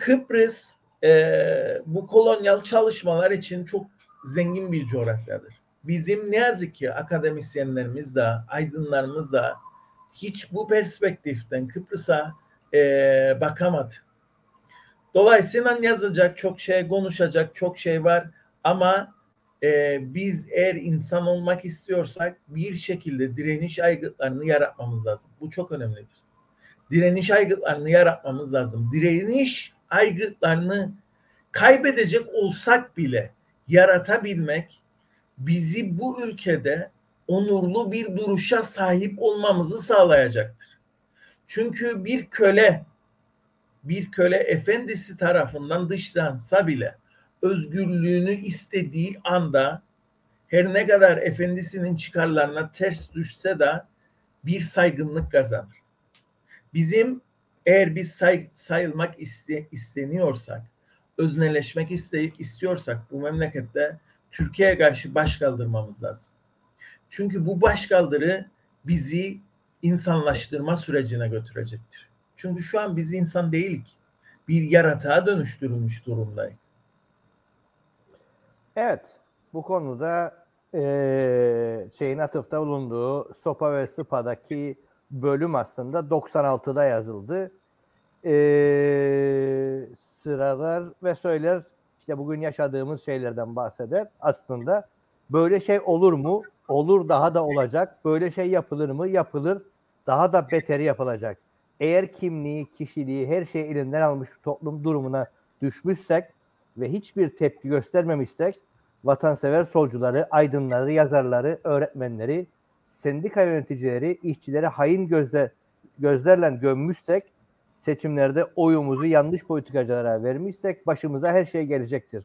Kıbrıs e, bu kolonyal çalışmalar için çok zengin bir coğrafyadır. Bizim ne yazık ki akademisyenlerimiz de, aydınlarımız da hiç bu perspektiften Kıbrıs'a e, bakamadı. Dolayısıyla yazacak çok şey, konuşacak çok şey var ama e, biz eğer insan olmak istiyorsak bir şekilde direniş aygıtlarını yaratmamız lazım. Bu çok önemlidir. Direniş aygıtlarını yaratmamız lazım. Direniş aygıtlarını kaybedecek olsak bile yaratabilmek bizi bu ülkede onurlu bir duruşa sahip olmamızı sağlayacaktır. Çünkü bir köle bir köle efendisi tarafından dışlansa bile özgürlüğünü istediği anda her ne kadar efendisinin çıkarlarına ters düşse de bir saygınlık kazanır. Bizim eğer biz say, sayılmak iste, isteniyorsak, özneleşmek iste, istiyorsak bu memlekette Türkiye'ye karşı baş kaldırmamız lazım. Çünkü bu baş kaldırı bizi insanlaştırma sürecine götürecektir. Çünkü şu an biz insan değilik. Bir yaratığa dönüştürülmüş durumdayız. Evet. Bu konuda e, şeyin atıfta bulunduğu Sopa ve Sıpa'daki bölüm aslında 96'da yazıldı. E, sıralar ve söyler işte bugün yaşadığımız şeylerden bahseder. Aslında böyle şey olur mu? Olur daha da olacak. Böyle şey yapılır mı? Yapılır. Daha da beteri yapılacak. Eğer kimliği, kişiliği, her şeyi elinden almış toplum durumuna düşmüşsek ve hiçbir tepki göstermemişsek vatansever solcuları, aydınları, yazarları, öğretmenleri, sendika yöneticileri, işçileri hain gözle, gözlerle gömmüşsek, seçimlerde oyumuzu yanlış politikacılara vermişsek başımıza her şey gelecektir.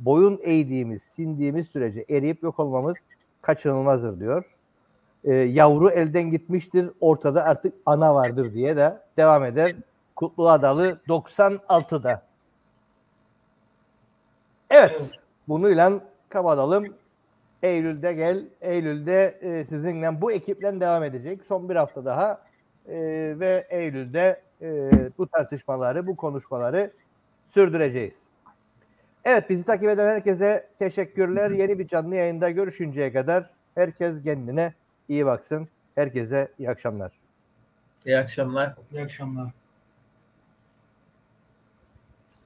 Boyun eğdiğimiz, sindiğimiz sürece eriyip yok olmamız kaçınılmazdır diyor. Ee, yavru elden gitmiştir, ortada artık ana vardır diye de devam eder. Kutlu Adalı 96'da. Evet, evet. Kapatalım. Eylül'de gel. Eylül'de e, sizinle bu ekiple devam edecek. Son bir hafta daha e, ve Eylül'de e, bu tartışmaları, bu konuşmaları sürdüreceğiz. Evet bizi takip eden herkese teşekkürler. Yeni bir canlı yayında görüşünceye kadar herkes kendine iyi baksın. Herkese iyi akşamlar. İyi akşamlar. İyi akşamlar.